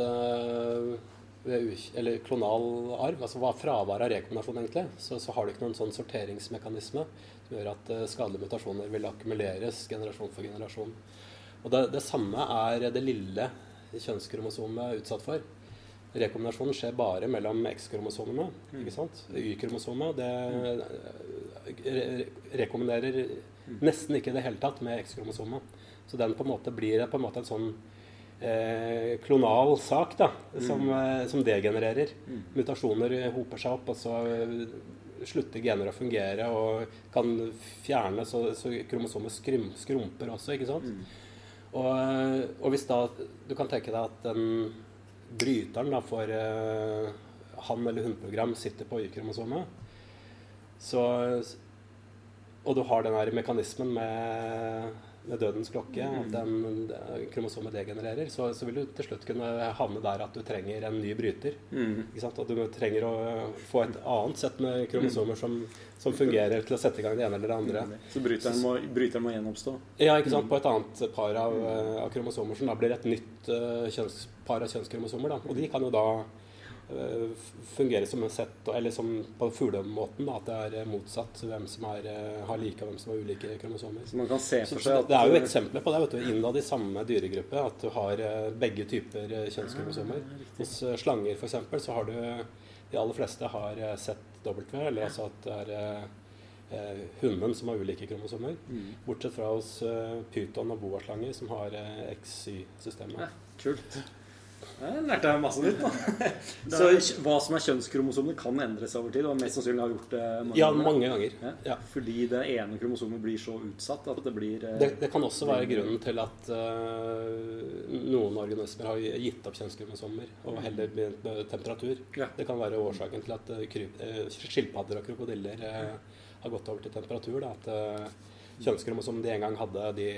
Speaker 3: eller klonal arv, altså hva fraværet av rekombinasjon egentlig, så, så, har du ikke noen sånn sorteringsmekanisme som gjør at uh, skadelige mutasjoner vil akkumuleres generasjon for generasjon. Og det, det samme er det lille kjønnskromosomet utsatt for. Rekombinasjonen skjer bare mellom X-kromosomene. Mm. Y-kromosomet det re rekombinerer nesten ikke i det hele tatt med X-kromosomet. Så den på en måte blir på en måte en sånn eh, klonal sak da, som, mm. eh, som degenererer. Mm. Mutasjoner hoper seg opp, og så eh, slutter gener å fungere og kan fjerne så, så kromosomet skrum, skrumper også, ikke sant. Mm. Og, og, hvis da Du kan tenke deg at den bryteren da for uh, han- eller hun-program sitter på Y-kromosomet, så Og du har den her mekanismen med med dødens klokke, at mm. den kromosomet degenererer, så, så, vil du til slutt kunne havne der at du trenger en ny bryter. Mm. At du trenger å få et annet sett med kromosomer som, som, fungerer til å sette i gang det ene eller det andre.
Speaker 2: Mm. Så bryteren må, bryteren må gjenoppstå?
Speaker 3: Ja, ikke sant. På et annet par av, av kromosomer som da blir et nytt uh, kjønns, par av kjønnskromosomer. Da. Og de kan jo da Eh, fungere som en sett, eller som på fuglemåten, at det er motsatt hvem som er, eh, har like og hvem som har ulike kromosomer.
Speaker 2: Så man kan se for seg
Speaker 3: at Det er jo eksempler på det vet du, innad i samme dyregruppe, at du har eh, begge typer kjønnskromosomer. Ja, Hos slanger f.eks. så har du De aller fleste har ZW, eller altså at det er eh, hunden som har ulike kromosomer. Mm. Bortsett fra hos eh, pyton og boaslanger som har eh, XY-systemet. Ja,
Speaker 2: kult. Jeg lærte jeg masse nytt. da. *laughs* Så hva som er kjønnskromosomene, kan endres over tid? Og mest sannsynlig har gjort det
Speaker 3: mange ja, ganger. Mange ganger. Ja?
Speaker 2: Ja. Fordi det ene kromosomet blir så utsatt at det blir
Speaker 3: uh, det, det, kan også være grunnen til at uh, noen organismer har gitt opp kjønnskromosomer og heller begynt med temperatur. Ja. Det kan være årsaken til at uh, skilpadder og krokodiller har gått over til temperatur. Da, at kjønnskromosomene de en gang hadde, de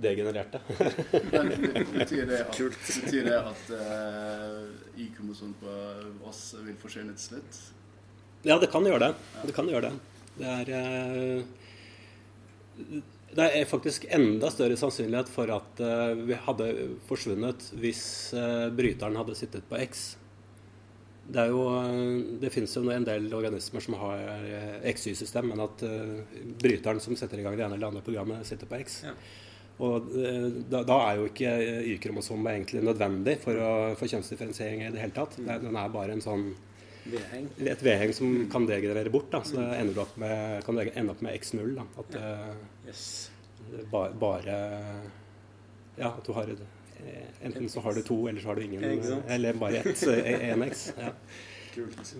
Speaker 3: degenererte. *laughs*
Speaker 4: Men betyr det at, betyr det at uh, Y-kromosom på oss vil forsvinne til slutt?
Speaker 3: Ja, det kan gjøre det. Det kan gjøre det. Det er uh, det er faktisk enda større sannsynlighet for at uh, vi hadde forsvunnet hvis uh, bryteren hadde sittet på X. Det, er jo, det finnes jo en del organismer som har XY-system, men at bryteren som setter i gang det ene eller andre programmet, sitter på X. Ja. Og eh, da, da er jo ikke Y-kromosomet egentlig nødvendig for, å, for kjønnsdifferensiering i det hele tatt. Den er bare en sånn
Speaker 2: vedheng.
Speaker 3: et vedheng som kan degenerere bort. Da. Så det ender opp med, kan ende opp med X0. Da. At ja. Eh, yes. ba, bare Ja, at du har Enten så har du to, eller så har du ingen. Eller bare ett. Én X. Ja.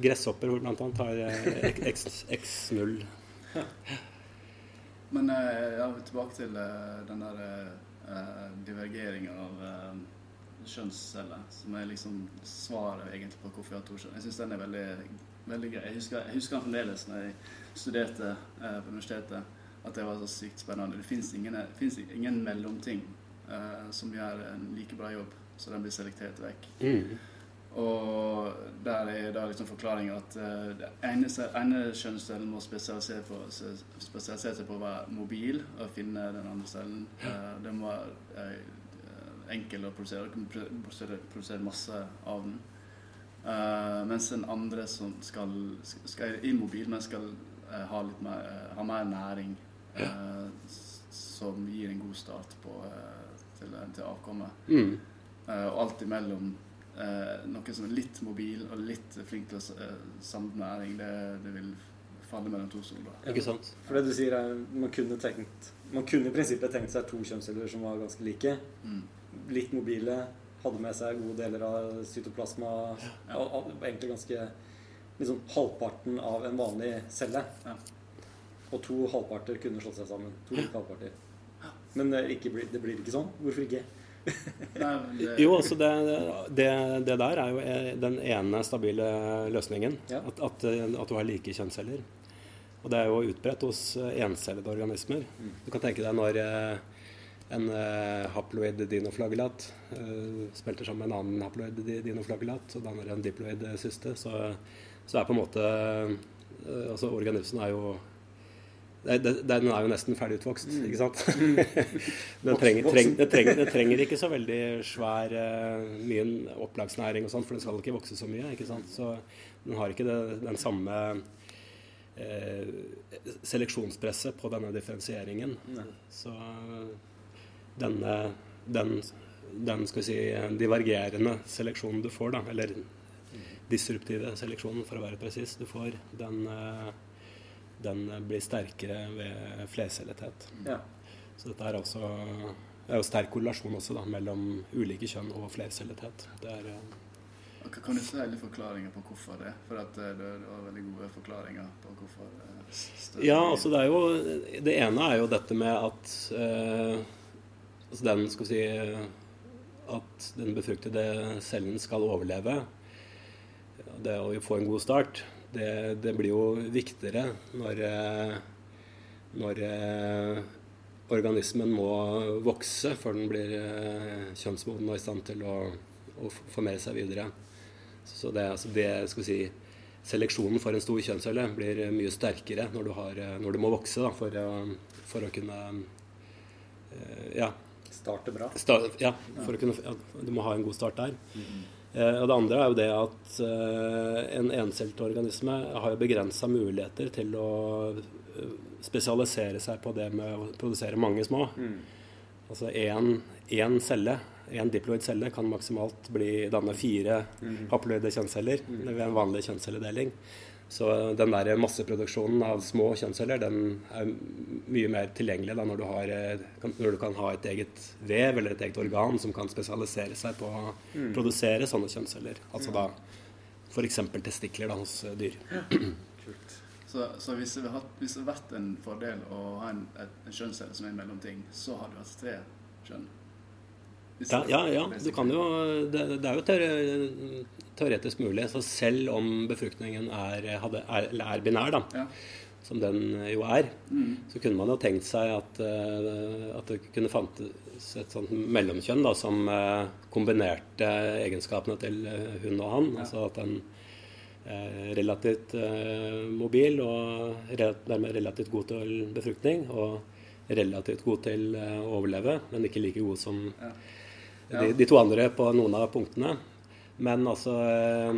Speaker 3: Gresshopper blant annet har X, X0. *laughs*
Speaker 4: Men uh, ja, tilbake til uh, den der uh, divergeringen av uh, kjønnsceller, som er liksom svaret egentlig på hvorfor jeg har to kjønn. Jeg syns den er veldig, veldig grei. Jeg husker, jeg husker den fremdeles når jeg studerte på universitetet, at det var så sykt spennende. Det fins ingen, ingen, mellomting som gjør en like bra jobb, så den blir selektert vekk. Mm. Og der er da liksom forklaringa at uh, det ene, ene kjønnsdelen må spesialisere, på, spesialisere, seg på å være mobil og finne den andre cellen. Uh, den må være uh, enkel å produsere, produsere, produsere masse av den. Uh, mens den andre som skal, skal er immobil, men skal ha, litt mer, ha mer næring, som gir en god start på, til, til avkommet. Mm. og alt imellom eh, noen som er litt mobil og litt flink til å eh, samle næring, det, det, vil falle mellom to stoler.
Speaker 3: Ikke sant?
Speaker 2: For det du sier er man kunne tenkt Man kunne i prinsippet tenkt seg to kjønnsceller som var ganske like. Mm. Litt mobile, hadde med seg gode deler av cytoplasma. Ja. Og, og, egentlig ganske liksom halvparten av en vanlig celle. Ja. Og to halvparter kunne slått seg sammen. To like halvparter. Men det, ikke, det blir ikke sånn. Hvorfor ikke?
Speaker 3: Jo, altså det, det, det, der er jo eh, den ene stabile løsningen. Ja. At, at, at, du har like kjønnsceller. Og det er jo utbredt hos eh, encellede organismer. Mm. Du kan tenke deg når eh, en haploid dinoflagellat spilte sammen med en annen haploid dinoflagellat og danner en diploid syste, så, så er på en måte eh, altså Organismen er jo den er jo nesten ferdig utvokst, mm. ikke sant? *laughs* den, trenger, treng, den, trenger, den, trenger, ikke så veldig svær mye opplagsnæring og sånt, for den skal ikke vokse så mye. ikke sant? Så den har ikke det, den samme eh, seleksjonspresset på denne differensieringen. Så denne, den, den skal vi si, divergerende seleksjonen du får, da, eller disruptive seleksjonen, for å være presis, du får, den, eh, den blir sterkere ved flercellethet. Ja. Så dette er også det er jo sterk korrelasjon også da, mellom ulike kjønn og flercellethet. Det er,
Speaker 4: eh, kan du si litt forklaringer på hvorfor det? For at eh, det var veldig gode forklaringer på hvorfor
Speaker 3: Ja, altså det er jo Det ene er jo dette med at eh, altså den skal si At den befruktede cellen skal overleve det å få en god start, det, det blir jo viktigere når, eh, når eh, organismen må vokse før den blir eh, kjønnsmoden og i stand til å, å formere seg videre. Så det, altså det skal vi si, Seleksjonen for en stor kjønnscelle blir mye sterkere når du, har, når du må vokse da, for, for, å kunne
Speaker 2: ja. Starte bra?
Speaker 3: Start, ja, for å kunne, ja, du må ha en god start der. Mm -hmm. Eh, og det andre er jo det at eh, en encelt organisme har begrensa muligheter til å eh, spesialisere seg på det med å produsere mange små. Mm. Altså én celle, én diploid celle, kan maksimalt bli danne fire mm. haploide kjønnsceller mm. ved en vanlig kjønnscelledeling. Så den der masseproduksjonen av små kjønnsceller den er mye mer tilgjengelig da, når, du har, eh, når, du kan ha et eget vev eller et eget organ som kan spesialisere seg på å mm. produsere sånne kjønnsceller. Altså da f.eks. testikler da, hos eh, dyr. Ja.
Speaker 4: Så, så, hvis, det det har vært en fordel å ha en, en kjønnscelle som er en mellomting, så har du hatt tre kjønn?
Speaker 3: Ja, ja, ja, du kan jo Det, det er jo teoretisk mulig. Så selv om befruktningen er, hadde, er, er binær, da, ja. som den jo er, mm. så kunne man jo tenkt seg at, uh, at det kunne fantes et sånt mellomkjønn da, som uh, kombinerte egenskapene til hun og han. Ja. Altså at den er relativt mobil og dermed relativt god til befruktning. Og relativt god til å overleve, men ikke like god som ja. Ja. De, de, to andre på noen av punktene. Men altså eh,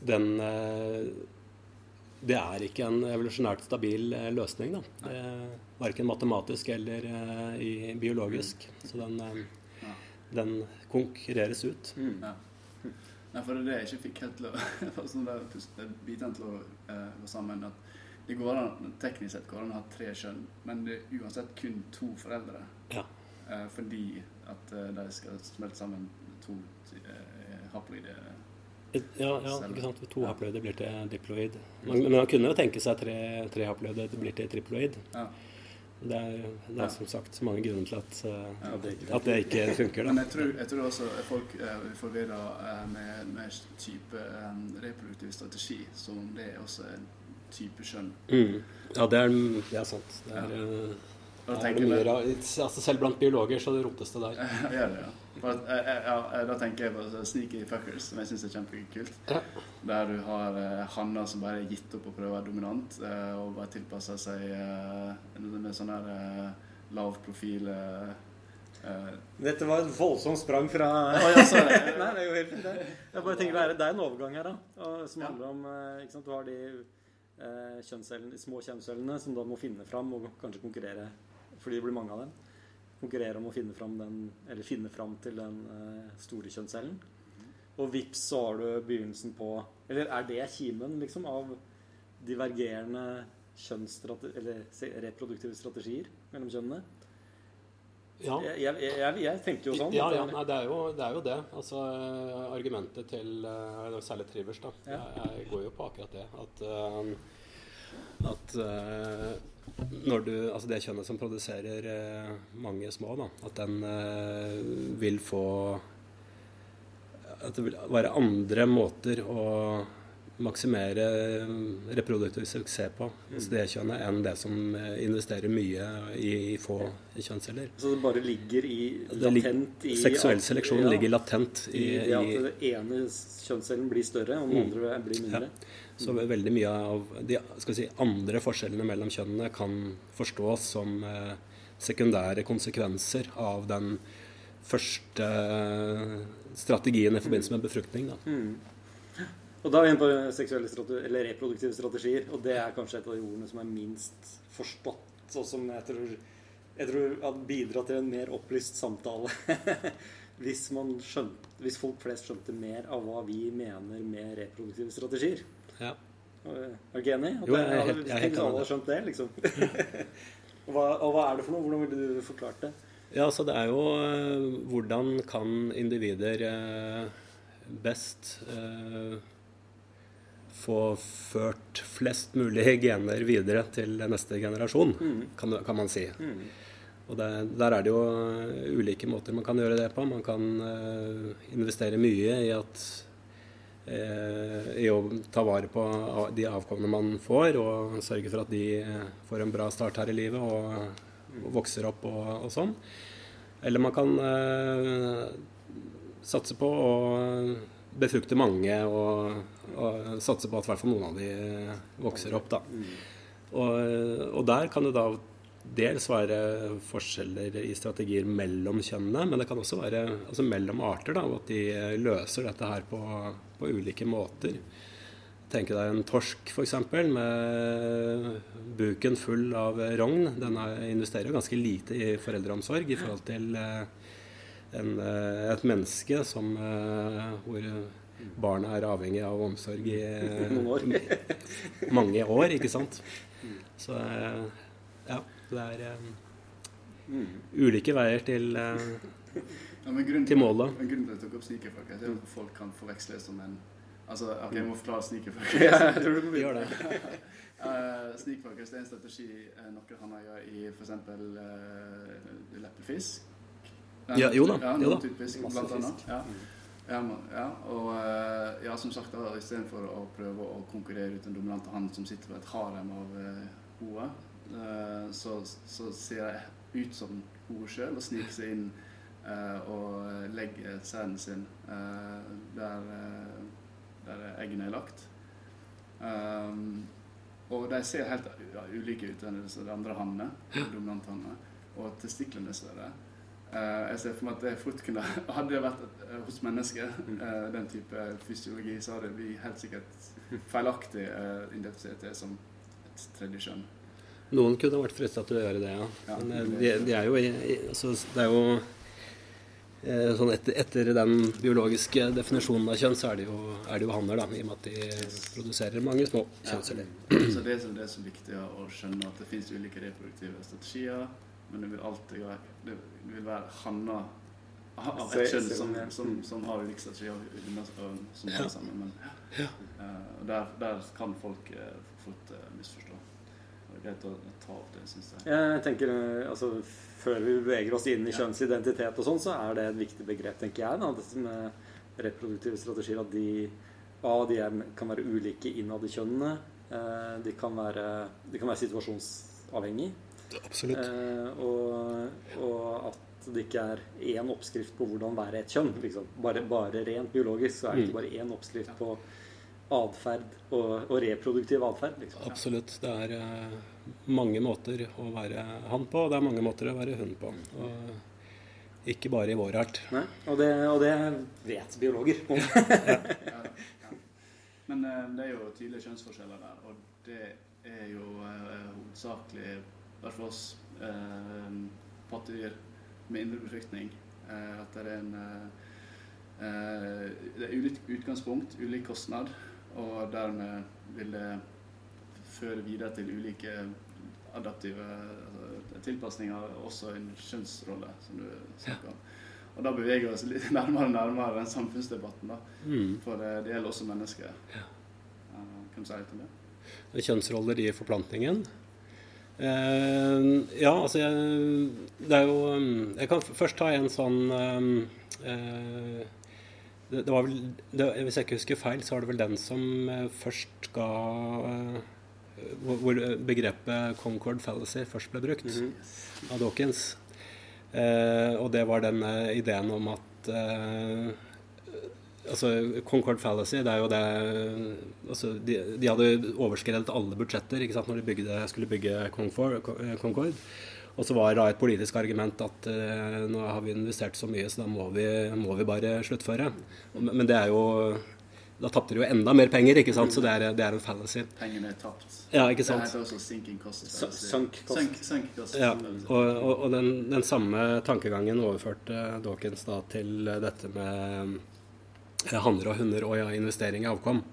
Speaker 3: Den eh, Det er ikke en evolusjonært stabil eh, løsning, da. Verken matematisk eller i biologisk. Så den, den konkurreres ut. Mm. Ja.
Speaker 4: Nei, for det er det jeg ikke fikk helt til å *laughs* sånn bitene til å gå sammen. at det går an, Teknisk sett går det an å ha tre kjønn, men det er uansett kun to foreldre. Ja. Eh, fordi at eh, de skal smelte sammen to haploide
Speaker 3: ja, ja, ikke sant. To ja. haploide blir til diploid. Man, men man kunne jo tenke seg tre, tre haploide blir til triploid. Ja. Det er, det er som sagt så mange grunner til at, uh, at, det, at det, ikke funker.
Speaker 4: Da. Men jeg tror, jeg tror også folk er uh, forvirra uh, med, med, type um, reproduktiv strategi, som det er også en type skjønn.
Speaker 3: Mm. Ja, det er, det er sant. Det er, ja. er det mye, altså, selv blant biologer så rotes det der. *laughs*
Speaker 4: Ja, det, ja. For at, eh, eh, ja, eh, Da tenker jeg på Sneaky Fuckers, som jeg syns er kjempekult. Ja. Der du har uh, hanner som bare er gitt opp å prøve å være dominant, uh, og bare tilpasser seg uh, med sånn her uh, lav profil
Speaker 2: Dette var et voldsomt sprang fra oh, ja, *laughs* Nei, det er jo helt fint, det. Jeg bare tenker det er en overgang her, da, som handler om ikke sant, Du har de kjønnscellene, små kjønnscellene som da må finne fram og kanskje konkurrere fordi det blir mange av dem konkurrere om å finne fram, den, finne fram til den uh, store kjønnscellen. Og vips, så har du begynnelsen på Eller er det kimen liksom, av divergerende eller reproduktive strategier mellom kjønnene? Ja. Jeg, jeg, jeg, jeg, tenkte jo sånn.
Speaker 3: Ja, ja nei, det, er jo, det, er jo, det Altså, argumentet til uh, særlig Trivers, da. Ja. Jeg, går jo på akkurat det. At, uh, at uh, når du, altså det kjønnet som produserer eh, mange små, da, at den eh, vil få At det vil være andre måter å maksimere reproduktiv suksess på hos det kjønnet enn det som investerer mye i, i få kjønnsceller.
Speaker 2: Så det bare ligger i latent i
Speaker 3: Seksuell seleksjon
Speaker 2: ja,
Speaker 3: ligger latent
Speaker 2: i,
Speaker 3: i,
Speaker 2: det at den ene kjønnscellen blir større, og den
Speaker 3: Mm.
Speaker 2: andre blir mindre.
Speaker 3: Så veldig mye av de si, andre forskjellene mellom kjønnene kan forstås som eh, sekundære konsekvenser av den første eh, strategien i forbindelse med befruktning. Da.
Speaker 2: Mm. Og da er vi inne på seksuelle eller reproduktive strategier, og det er kanskje et av de ordene som er minst forstått, og som jeg tror, jeg tror har bidratt til en mer opplyst samtale. *laughs* hvis, skjønte, hvis folk flest skjønte mer av hva vi mener med reproduktive strategier.
Speaker 3: Ja.
Speaker 2: Er du ikke enig? At
Speaker 3: Jo, jeg, jeg jeg
Speaker 2: Tenk alle har skjønt det, liksom. *laughs* hva, og hva er det for noe? Hvordan ville du forklart det?
Speaker 3: Ja, så det er jo eh, hvordan kan individer eh, best eh, få ført flest mulig *laughs* gener videre til neste generasjon, kan, kan man si. Og det, der er det jo ulike måter man kan gjøre det på. Man kan investere mye i at i å ta vare på de avkommene man får, og sørge for at de eh, får en bra start her i livet og, og vokser opp og, og sånn. Eller man kan eh, satse på å befrukte mange og, og satse på at i hvert fall noen av de eh, vokser opp. da. Og, der kan det da dels være forskjeller i strategier mellom kjønnene, men det kan også være altså mellom arter, da, at de eh, løser dette her på, på ulike måter. Tenk deg en torsk f.eks. med buken full av rogn. Den er- investerer ganske lite i foreldreomsorg i forhold til eh, en, eh, et menneske som, eh, hvor barnet er avhengig av omsorg i *laughs* *laughs* mange år, ikke sant. Så ja, det er um, ulike veier til, eh, *laughs*
Speaker 4: Ja, men grunnen,
Speaker 3: til målet.
Speaker 4: men grunnen til at jeg tok opp sneakerfolk, er at folk kan forveksle det som en Altså, OK, jeg må forklare sneakerfolk.
Speaker 2: Ja, jeg tror du må
Speaker 3: gjøre det. *laughs*
Speaker 4: Uh, Snikfocus det er en strategi uh, noen han gjør i f.eks. Uh, leppefisk.
Speaker 3: Ja, jo da,
Speaker 4: Ja,
Speaker 3: jo da.
Speaker 4: type
Speaker 2: Masse
Speaker 4: blant annet.
Speaker 2: fisk.
Speaker 4: Ja. Ja, ja, og eh, ja, som sagt, da, istedenfor å prøve å konkurrere ut en dominant hannen som sitter på et harem av uh, hoer, uh, så, så ser jeg ut som hoet sjøl og sniker seg inn eh, og legger sæden sin eh, der, eh, der eggene er lagt. Um, og de ser helt ja, ulike ut enn de andre hannene, de. Og testiklene er større. Eh, jeg ser for meg at det fort kunne *laughs* Hadde det vært eh, hos mennesker, uh, den type fysiologi, så hadde vi helt sikkert feilaktig uh, identifisert det som et tredje kjønn.
Speaker 3: Noen kunne vært fristet til å gjøre det, ja.
Speaker 4: Ja,
Speaker 3: Men eh,
Speaker 4: det-
Speaker 3: de, de er jo, altså, det er jo eh, sånn etter, etter den biologiske definisjonen av kjønn, så er det jo, er det jo hanner, da, i og med at de produserer mange små kjønnsceller.
Speaker 4: Så det som det er så viktig å skjønne at det finnes ulike reproduktive strategier, men det vil alltid være, det vil være hanner av et kjønn som, som, som har ulike strategier og hunder som- er sammen. Men ja. og der, der kan folk eh, fort eh, misforstå. Det er greit å ta opp det, syns jeg.
Speaker 2: Jeg tenker, eh, altså, Før vi beveger oss inn i kjønnsidentitet, og sånn, så er det et viktig begrep, tenker jeg. Da, det med reproduktive strategier. At de, ja, de er, kan være ulike innad i kjønnene. Eh, de, kan være, de kan være situasjonsavhengig.
Speaker 3: Absolutt.
Speaker 2: Eh, og, og at det ikke er én oppskrift på hvordan være et kjønn. Liksom. Bare, bare rent biologisk så er det ikke bare én oppskrift på atferd og, og reproduktiv atferd. Liksom.
Speaker 3: Absolutt. Det er eh, mange måter å være han på, og det er mange måter å være hun på. Og ikke bare i vår art.
Speaker 2: Nei? Og, det, og det vet biologer. *laughs* ja.
Speaker 4: Ja, ja. Men eh, det er jo tydelige kjønnsforskjeller der, og det er jo eh, hovedsakelig, i hvert fall oss eh, pattedyr med indre befruktning, eh, at det er en eh, eh, Det er ulikt utgangspunkt, ulik kostnad, og dermed vil det føre videre til ulike adaptive altså, tilpasninger, også en kjønnsrolle, som du snakker om. Og da beveger vi oss litt *laughs* nærmere og nærmere den samfunnsdebatten, da.
Speaker 3: Mm.
Speaker 4: For det, gjelder også mennesker. Ja. kan du si litt om det?
Speaker 3: Kjønnsroller i forplantningen. Uh, ja, altså jeg, Det er jo um, Jeg kan først ta en sånn eh, det, det, var vel, det, Hvis jeg ikke husker feil, så var det vel den som eh, først ga eh, hvor, begrepet 'Concord fallacy' først ble brukt,
Speaker 2: Mhm.
Speaker 3: av Dawkins. Eh, og det var den eh, ideen om at eh, Altså, Concord fallacy, det er jo det altså, de, de hadde overskredet alle budsjetter ikke sant, når de bygde, skulle bygge Concord. Concord. Og så var det et politisk argument at eh, nå har vi investert så mye, så da må vi, må vi bare sluttføre. Men, men det er jo Da tapte de jo enda mer penger, ikke sant? så det er, det er en fallacy.
Speaker 4: Pengene er tapt.
Speaker 3: Ja, ikke sant?
Speaker 4: Det er også sinking cost.
Speaker 2: Sunk cost.
Speaker 4: Sunk, sunk cost.
Speaker 3: Ja, og, og, og den, den samme tankegangen overførte Dawkins da til dette med eh, hanner og hunder og ja, investering i avkom.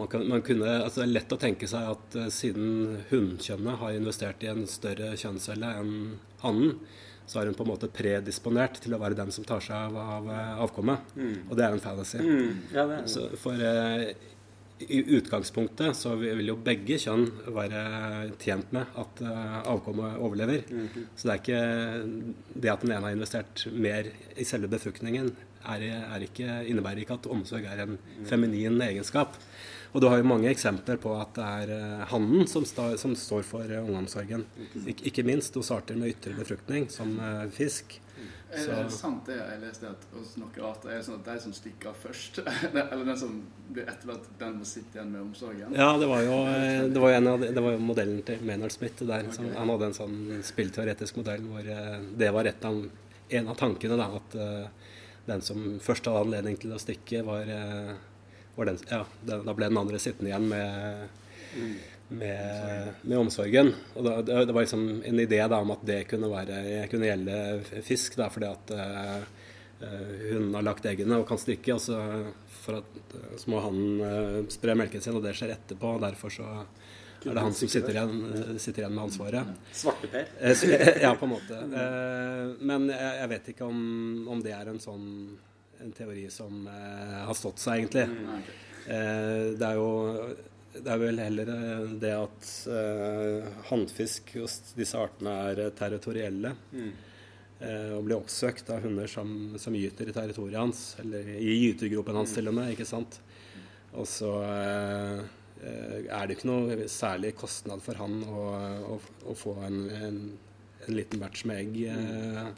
Speaker 3: Man kan, man kunne, altså det er lett å tenke seg at eh, siden hunnkjønnet har investert i en større kjønnscelle enn hannen, så er hun på en måte predisponert til å være den som tar seg av, av avkommet. avkommet. Og det er en fallacy.
Speaker 2: Mm, ja, det er
Speaker 3: Så for eh, i utgangspunktet så vil jo begge kjønn være tjent med at eh, avkommet overlever. Så det er ikke det at den ene har investert mer i selve befruktningen, er, er ikke, innebærer ikke at omsorg er en feminin egenskap. Og du har jo mange eksempler på at det er eh, hannen som, sta, som står for eh, ungeomsorgen. Ik ikke minst hos arter med ytre befruktning, som eh, fisk.
Speaker 4: Er
Speaker 3: Så-
Speaker 4: det sant det jeg leste at hos noen arter er det sånn at de som stikker av først, *laughs* eller den som blir etterlatt, den må sitte igjen med omsorgen?
Speaker 3: Ja, det var jo, eh, det var jo en av, de- det var jo modellen til Maynard Smith. Der, okay. som, han hadde en sånn spillteoretisk modell hvor eh, det var av, en av tankene. Da, at eh, den som først hadde anledning til å stikke, var, var den Ja, den, da ble den andre sittende igjen med, med, med omsorgen. Og da, det, det var liksom en idé da, om at det kunne, være, kunne gjelde fisk, da, fordi at uh, hun har lagt eggene og kan stikke. Og så, for at, eh, så må han uh, spre melken sin, og det skjer etterpå. og Derfor så er det han som sitter igjen, sitter igjen med ansvaret.
Speaker 2: Svarteper.
Speaker 3: Ja, på en måte. Men jeg vet ikke om, om det er en sånn en teori som har stått seg, egentlig. Eh, Det er jo det er vel heller eh, det at eh, hannfisk hos disse artene er territorielle. territorielle. Eh, og blir oppsøkt av hunder som, som gyter i territoriet hans, eller i gytegropen hans til og med. ikke sant? Og så eh, eh, er det ikke noe særlig kostnad for han å, å, å få en, en, en liten batch med egg eh, i-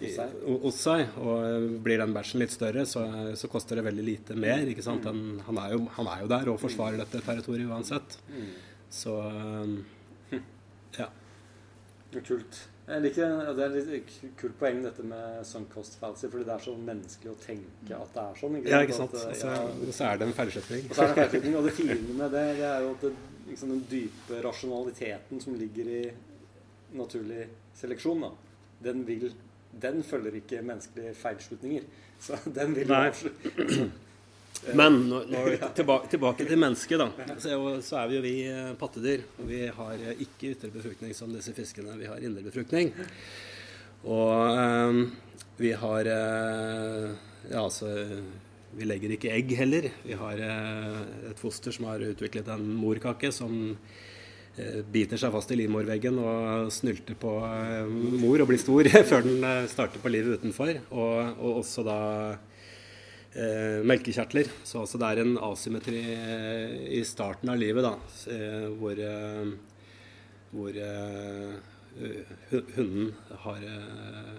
Speaker 2: Hos seg.
Speaker 3: Og eh, blir den bæsjen litt større, så, så koster det veldig lite mer. ikke sant? Han, han, er jo, han er jo der og forsvarer dette territoriet uansett. Så eh, ja.
Speaker 2: Det er Kult. Jeg liker, det er et kult poeng dette med sunk cost fallacy, fordi det er så menneskelig å tenke at det er sånn.
Speaker 3: ja, ikke sant.
Speaker 2: At, eh,
Speaker 3: så, så er det en feilslutning.
Speaker 2: Og så er det feilslutning. Og det fine med det, det er jo at det, liksom den dype rasjonaliteten som ligger i naturlig seleksjon, da, den vil Den følger ikke menneskelige feilslutninger. Så den vil
Speaker 3: Nei. *clears throat* Men når, når, tilbake, tilbake til mennesket, da. Så, er jo- så er vi jo vi eh, pattedyr. Og vi har eh, ikke ytre befruktning som disse fiskene. Vi har indre befruktning. Og eh, vi har eh, Ja, altså Vi legger ikke egg heller. Vi har eh, et foster som har utviklet en morkake som biter seg fast i livmorveggen og snylter på eh, mor og blir stor *laughs* før den eh, starter på livet utenfor. Og, og også da eh, melkekjertler. Så altså det er en asymmetri eh, i starten av livet, da, eh, hvor, eh, hvor eh, hunden har eh,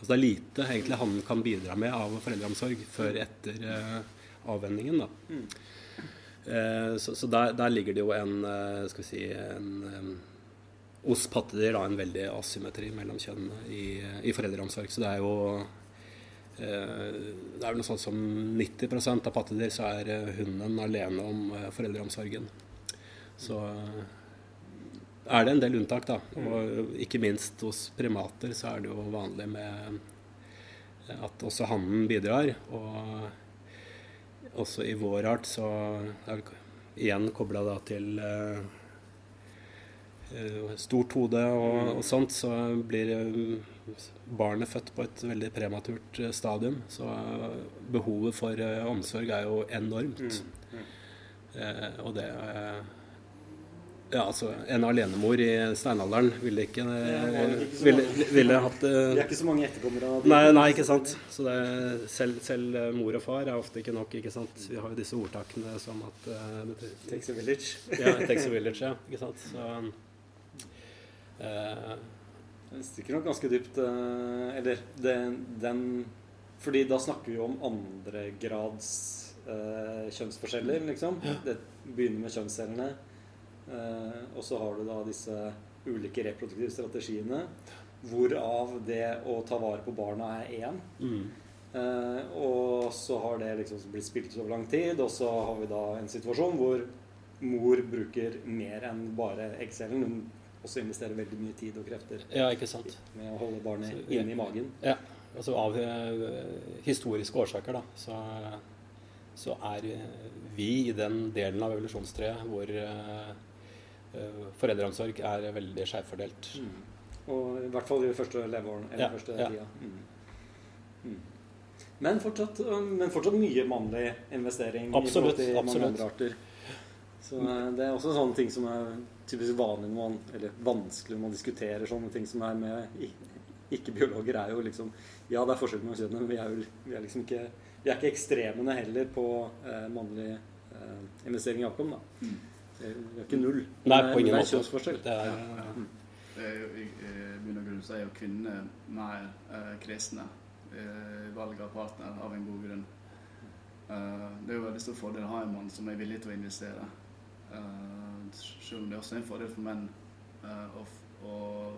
Speaker 3: Altså det er lite egentlig han kan bidra med av foreldreomsorg før etter eh, avvenningen, da. Eh, så så der, der ligger det jo en eh, Skal vi si en, eh, Hos pattedyr da en veldig asymmetri mellom kjønnene i, i foreldreomsorg. Så det er jo Eh, Det er vel noe sånt som 90% av pattedyr så er eh, hunden alene om eh, foreldreomsorgen. Så eh, er det en del unntak, da. Og ikke minst hos primater så er det jo vanlig med eh, at også hannen bidrar. Og også i vår art så er det igjen kobla da til eh, eh, stort hode og, og sånt, så blir eh, barnet født på et veldig prematurt eh, stadium. Så eh, behovet for eh, omsorg er jo enormt. Eh, og det, eh, Ja, altså En alenemor i steinalderen ville ikke
Speaker 2: Ja, ikke
Speaker 3: ville, ville hatt
Speaker 2: Vi
Speaker 3: eh,
Speaker 2: er ikke så mange etterkommere av det?
Speaker 3: Nei, nei, ikke sant. Så det, selv, selv eh, mor og far er ofte ikke nok. ikke sant? Vi har jo disse ordtakene som at eh,
Speaker 2: Takes a village.
Speaker 3: Ja, takes a village, ja. Ikke sant. Så uh,
Speaker 2: Det stikker nok ganske dypt. eh, Eller det, den Fordi da snakker vi jo om andregrads uh, kjønnsforskjeller, liksom. Det begynner med kjønnscellene. Eh, og så har du da disse ulike reproduktive strategiene. Hvorav det å ta vare på barna er én.
Speaker 3: mm.
Speaker 2: Eh, og så har det liksom blitt spilt ut over lang tid, og så har vi da en situasjon hvor mor bruker mer enn bare eggcellen. Hun også investerer veldig mye tid og krefter
Speaker 3: Ja, ikke sant.
Speaker 2: med å holde barnet
Speaker 3: Så-
Speaker 2: inne i magen.
Speaker 3: Ja, altså Av eh, historiske årsaker da, så, så er vi i den delen av evolusjonstreet hvor foreldreomsorg er veldig skjevfordelt.
Speaker 2: Og i hvert fall i de første leveårene. Eller
Speaker 3: Ja,
Speaker 2: første
Speaker 3: ja.
Speaker 2: tida. Mm. Mm. Men, fortsatt, men fortsatt mye mannlig investering
Speaker 3: Absolutt,
Speaker 2: i forhold til mange andre arter. Så eh, det er også sånne ting som er typisk vanlig når man, eller vanskelig når man diskuterer sånne ting som er med ikke-biologer, er jo liksom Ja, det er forskjell mellom kjønnene, men vi er jo vi er liksom ikke Vi er ikke ekstremene heller på eh, mannlig eh, investering i avkom, da. Det er- er ikke null.
Speaker 3: Nei, på ingen
Speaker 2: er
Speaker 3: måte. Det er,
Speaker 4: Ja. Det er jo, I i bunn og grunn så er jo kvinner mer eh, kresne eh, i valg av partner av en god grunn. Eh, det er jo veldig stor fordel å ha en mann som er villig til å investere. Eh, selv om det også er en fordel for menn eh, å, å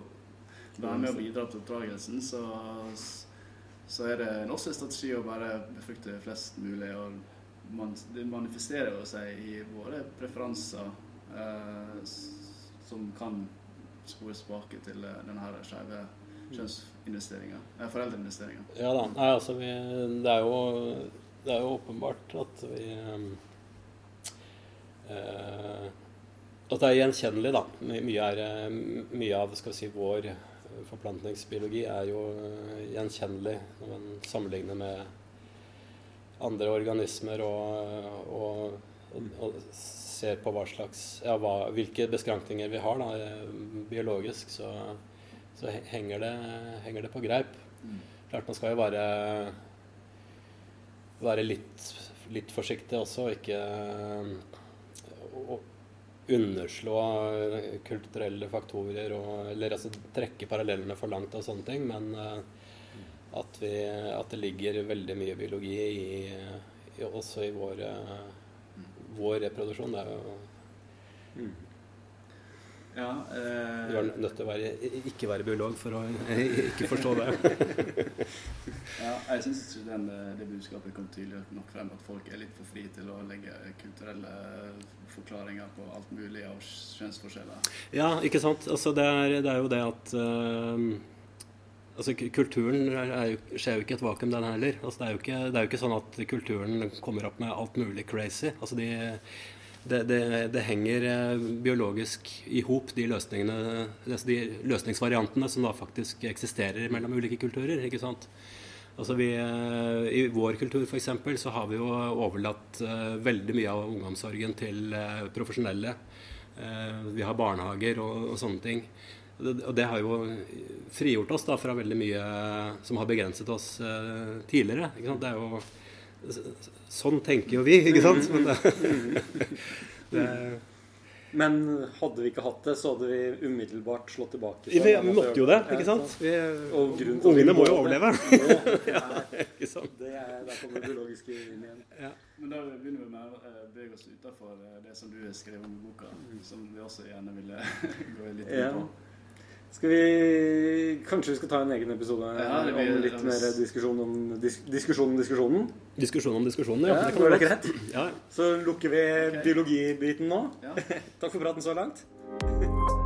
Speaker 4: være med og bidra til oppdragelsen, så, så er det også en strategi å bare befrukte flest mulig. og man, Det manifesterer jo seg i våre preferanser eh, som kan spores tilbake til eh, denne her skeive kjønnsinvesteringa. Eh, foreldreinvesteringa.
Speaker 3: ja da. Nei, altså vi, det, er jo, det er jo åpenbart at vi eh, At det er gjenkjennelig, da. Mye, er, eh, mye av skal vi si, vår forplantningsbiologi er jo eh, gjenkjennelig når man sammenligner med andre organismer og, og, og, og ser på hva slags ja, hva, hvilke beskrankninger vi har da, eh, biologisk, så, så henger det, henger det på greip. Klart man skal jo være, være litt, litt forsiktig også, og ikke underslå kulturelle faktorer og Eller altså trekke parallellene for langt og sånne ting, men eh, at, vi, at det ligger veldig mye biologi i, i også i vår, eh, vår reproduksjon. Det er jo
Speaker 4: Ja, eh,
Speaker 3: Du er nødt til å være, ikke være biolog for å *laughs* ikke forstå det. *laughs*
Speaker 4: ja, jeg syns eh, det budskapet kom tydelig nok frem, at folk er litt for fri til å legge kulturelle forklaringer på alt mulig av kjønnsforskjeller.
Speaker 3: Ja, ikke sant. Altså, det, er, det er jo det at eh, altså, Kulturen jo, skjer jo ikke i et vakuum, den heller. Altså, det, er ikke, det er jo ikke sånn at kulturen kommer opp med alt mulig crazy. Altså, de, det, det, det henger eh, biologisk i hop, de altså de løsningsvariantene som da faktisk eksisterer mellom ulike kulturer. ikke sant? Altså vi, eh, I vår kultur for eksempel, så har vi jo overlatt eh, veldig mye av ungdomssorgen til profesjonelle. Vi har barnehager og, og sånne ting. Og det, har jo frigjort oss da fra veldig mye som har begrenset oss eh, tidligere. Ikke sant? Det er jo Sånn tenker jo vi, ikke sant? Men det, *laughs* det,
Speaker 2: Men hadde vi ikke hatt det, så hadde vi umiddelbart slått tilbake.
Speaker 3: vi, vi måtte jo det, ikke sant? Vi,
Speaker 2: Og
Speaker 3: ungene må jo overleve. *laughs*
Speaker 2: det. er-
Speaker 3: Ikke sant?
Speaker 2: det er, der kommer det biologiske inn igjen.
Speaker 4: Men da begynner vi med å eh, bevege oss utenfor eh, det som du skrev om i boka, som vi også gjerne ville *laughs* gå litt inn på.
Speaker 2: Skal vi Kanskje vi skal ta en egen episode
Speaker 4: Ja, blir-
Speaker 2: om litt mer diskusjon om dis, diskusjon om diskusjonen?
Speaker 3: Diskusjon om diskusjonen, ja.
Speaker 2: Ja,
Speaker 3: det kan være
Speaker 2: greit?
Speaker 3: Ja,
Speaker 2: Så lukker vi biologibiten nå.
Speaker 4: Ja. *laughs*
Speaker 2: Takk for praten så langt. *laughs*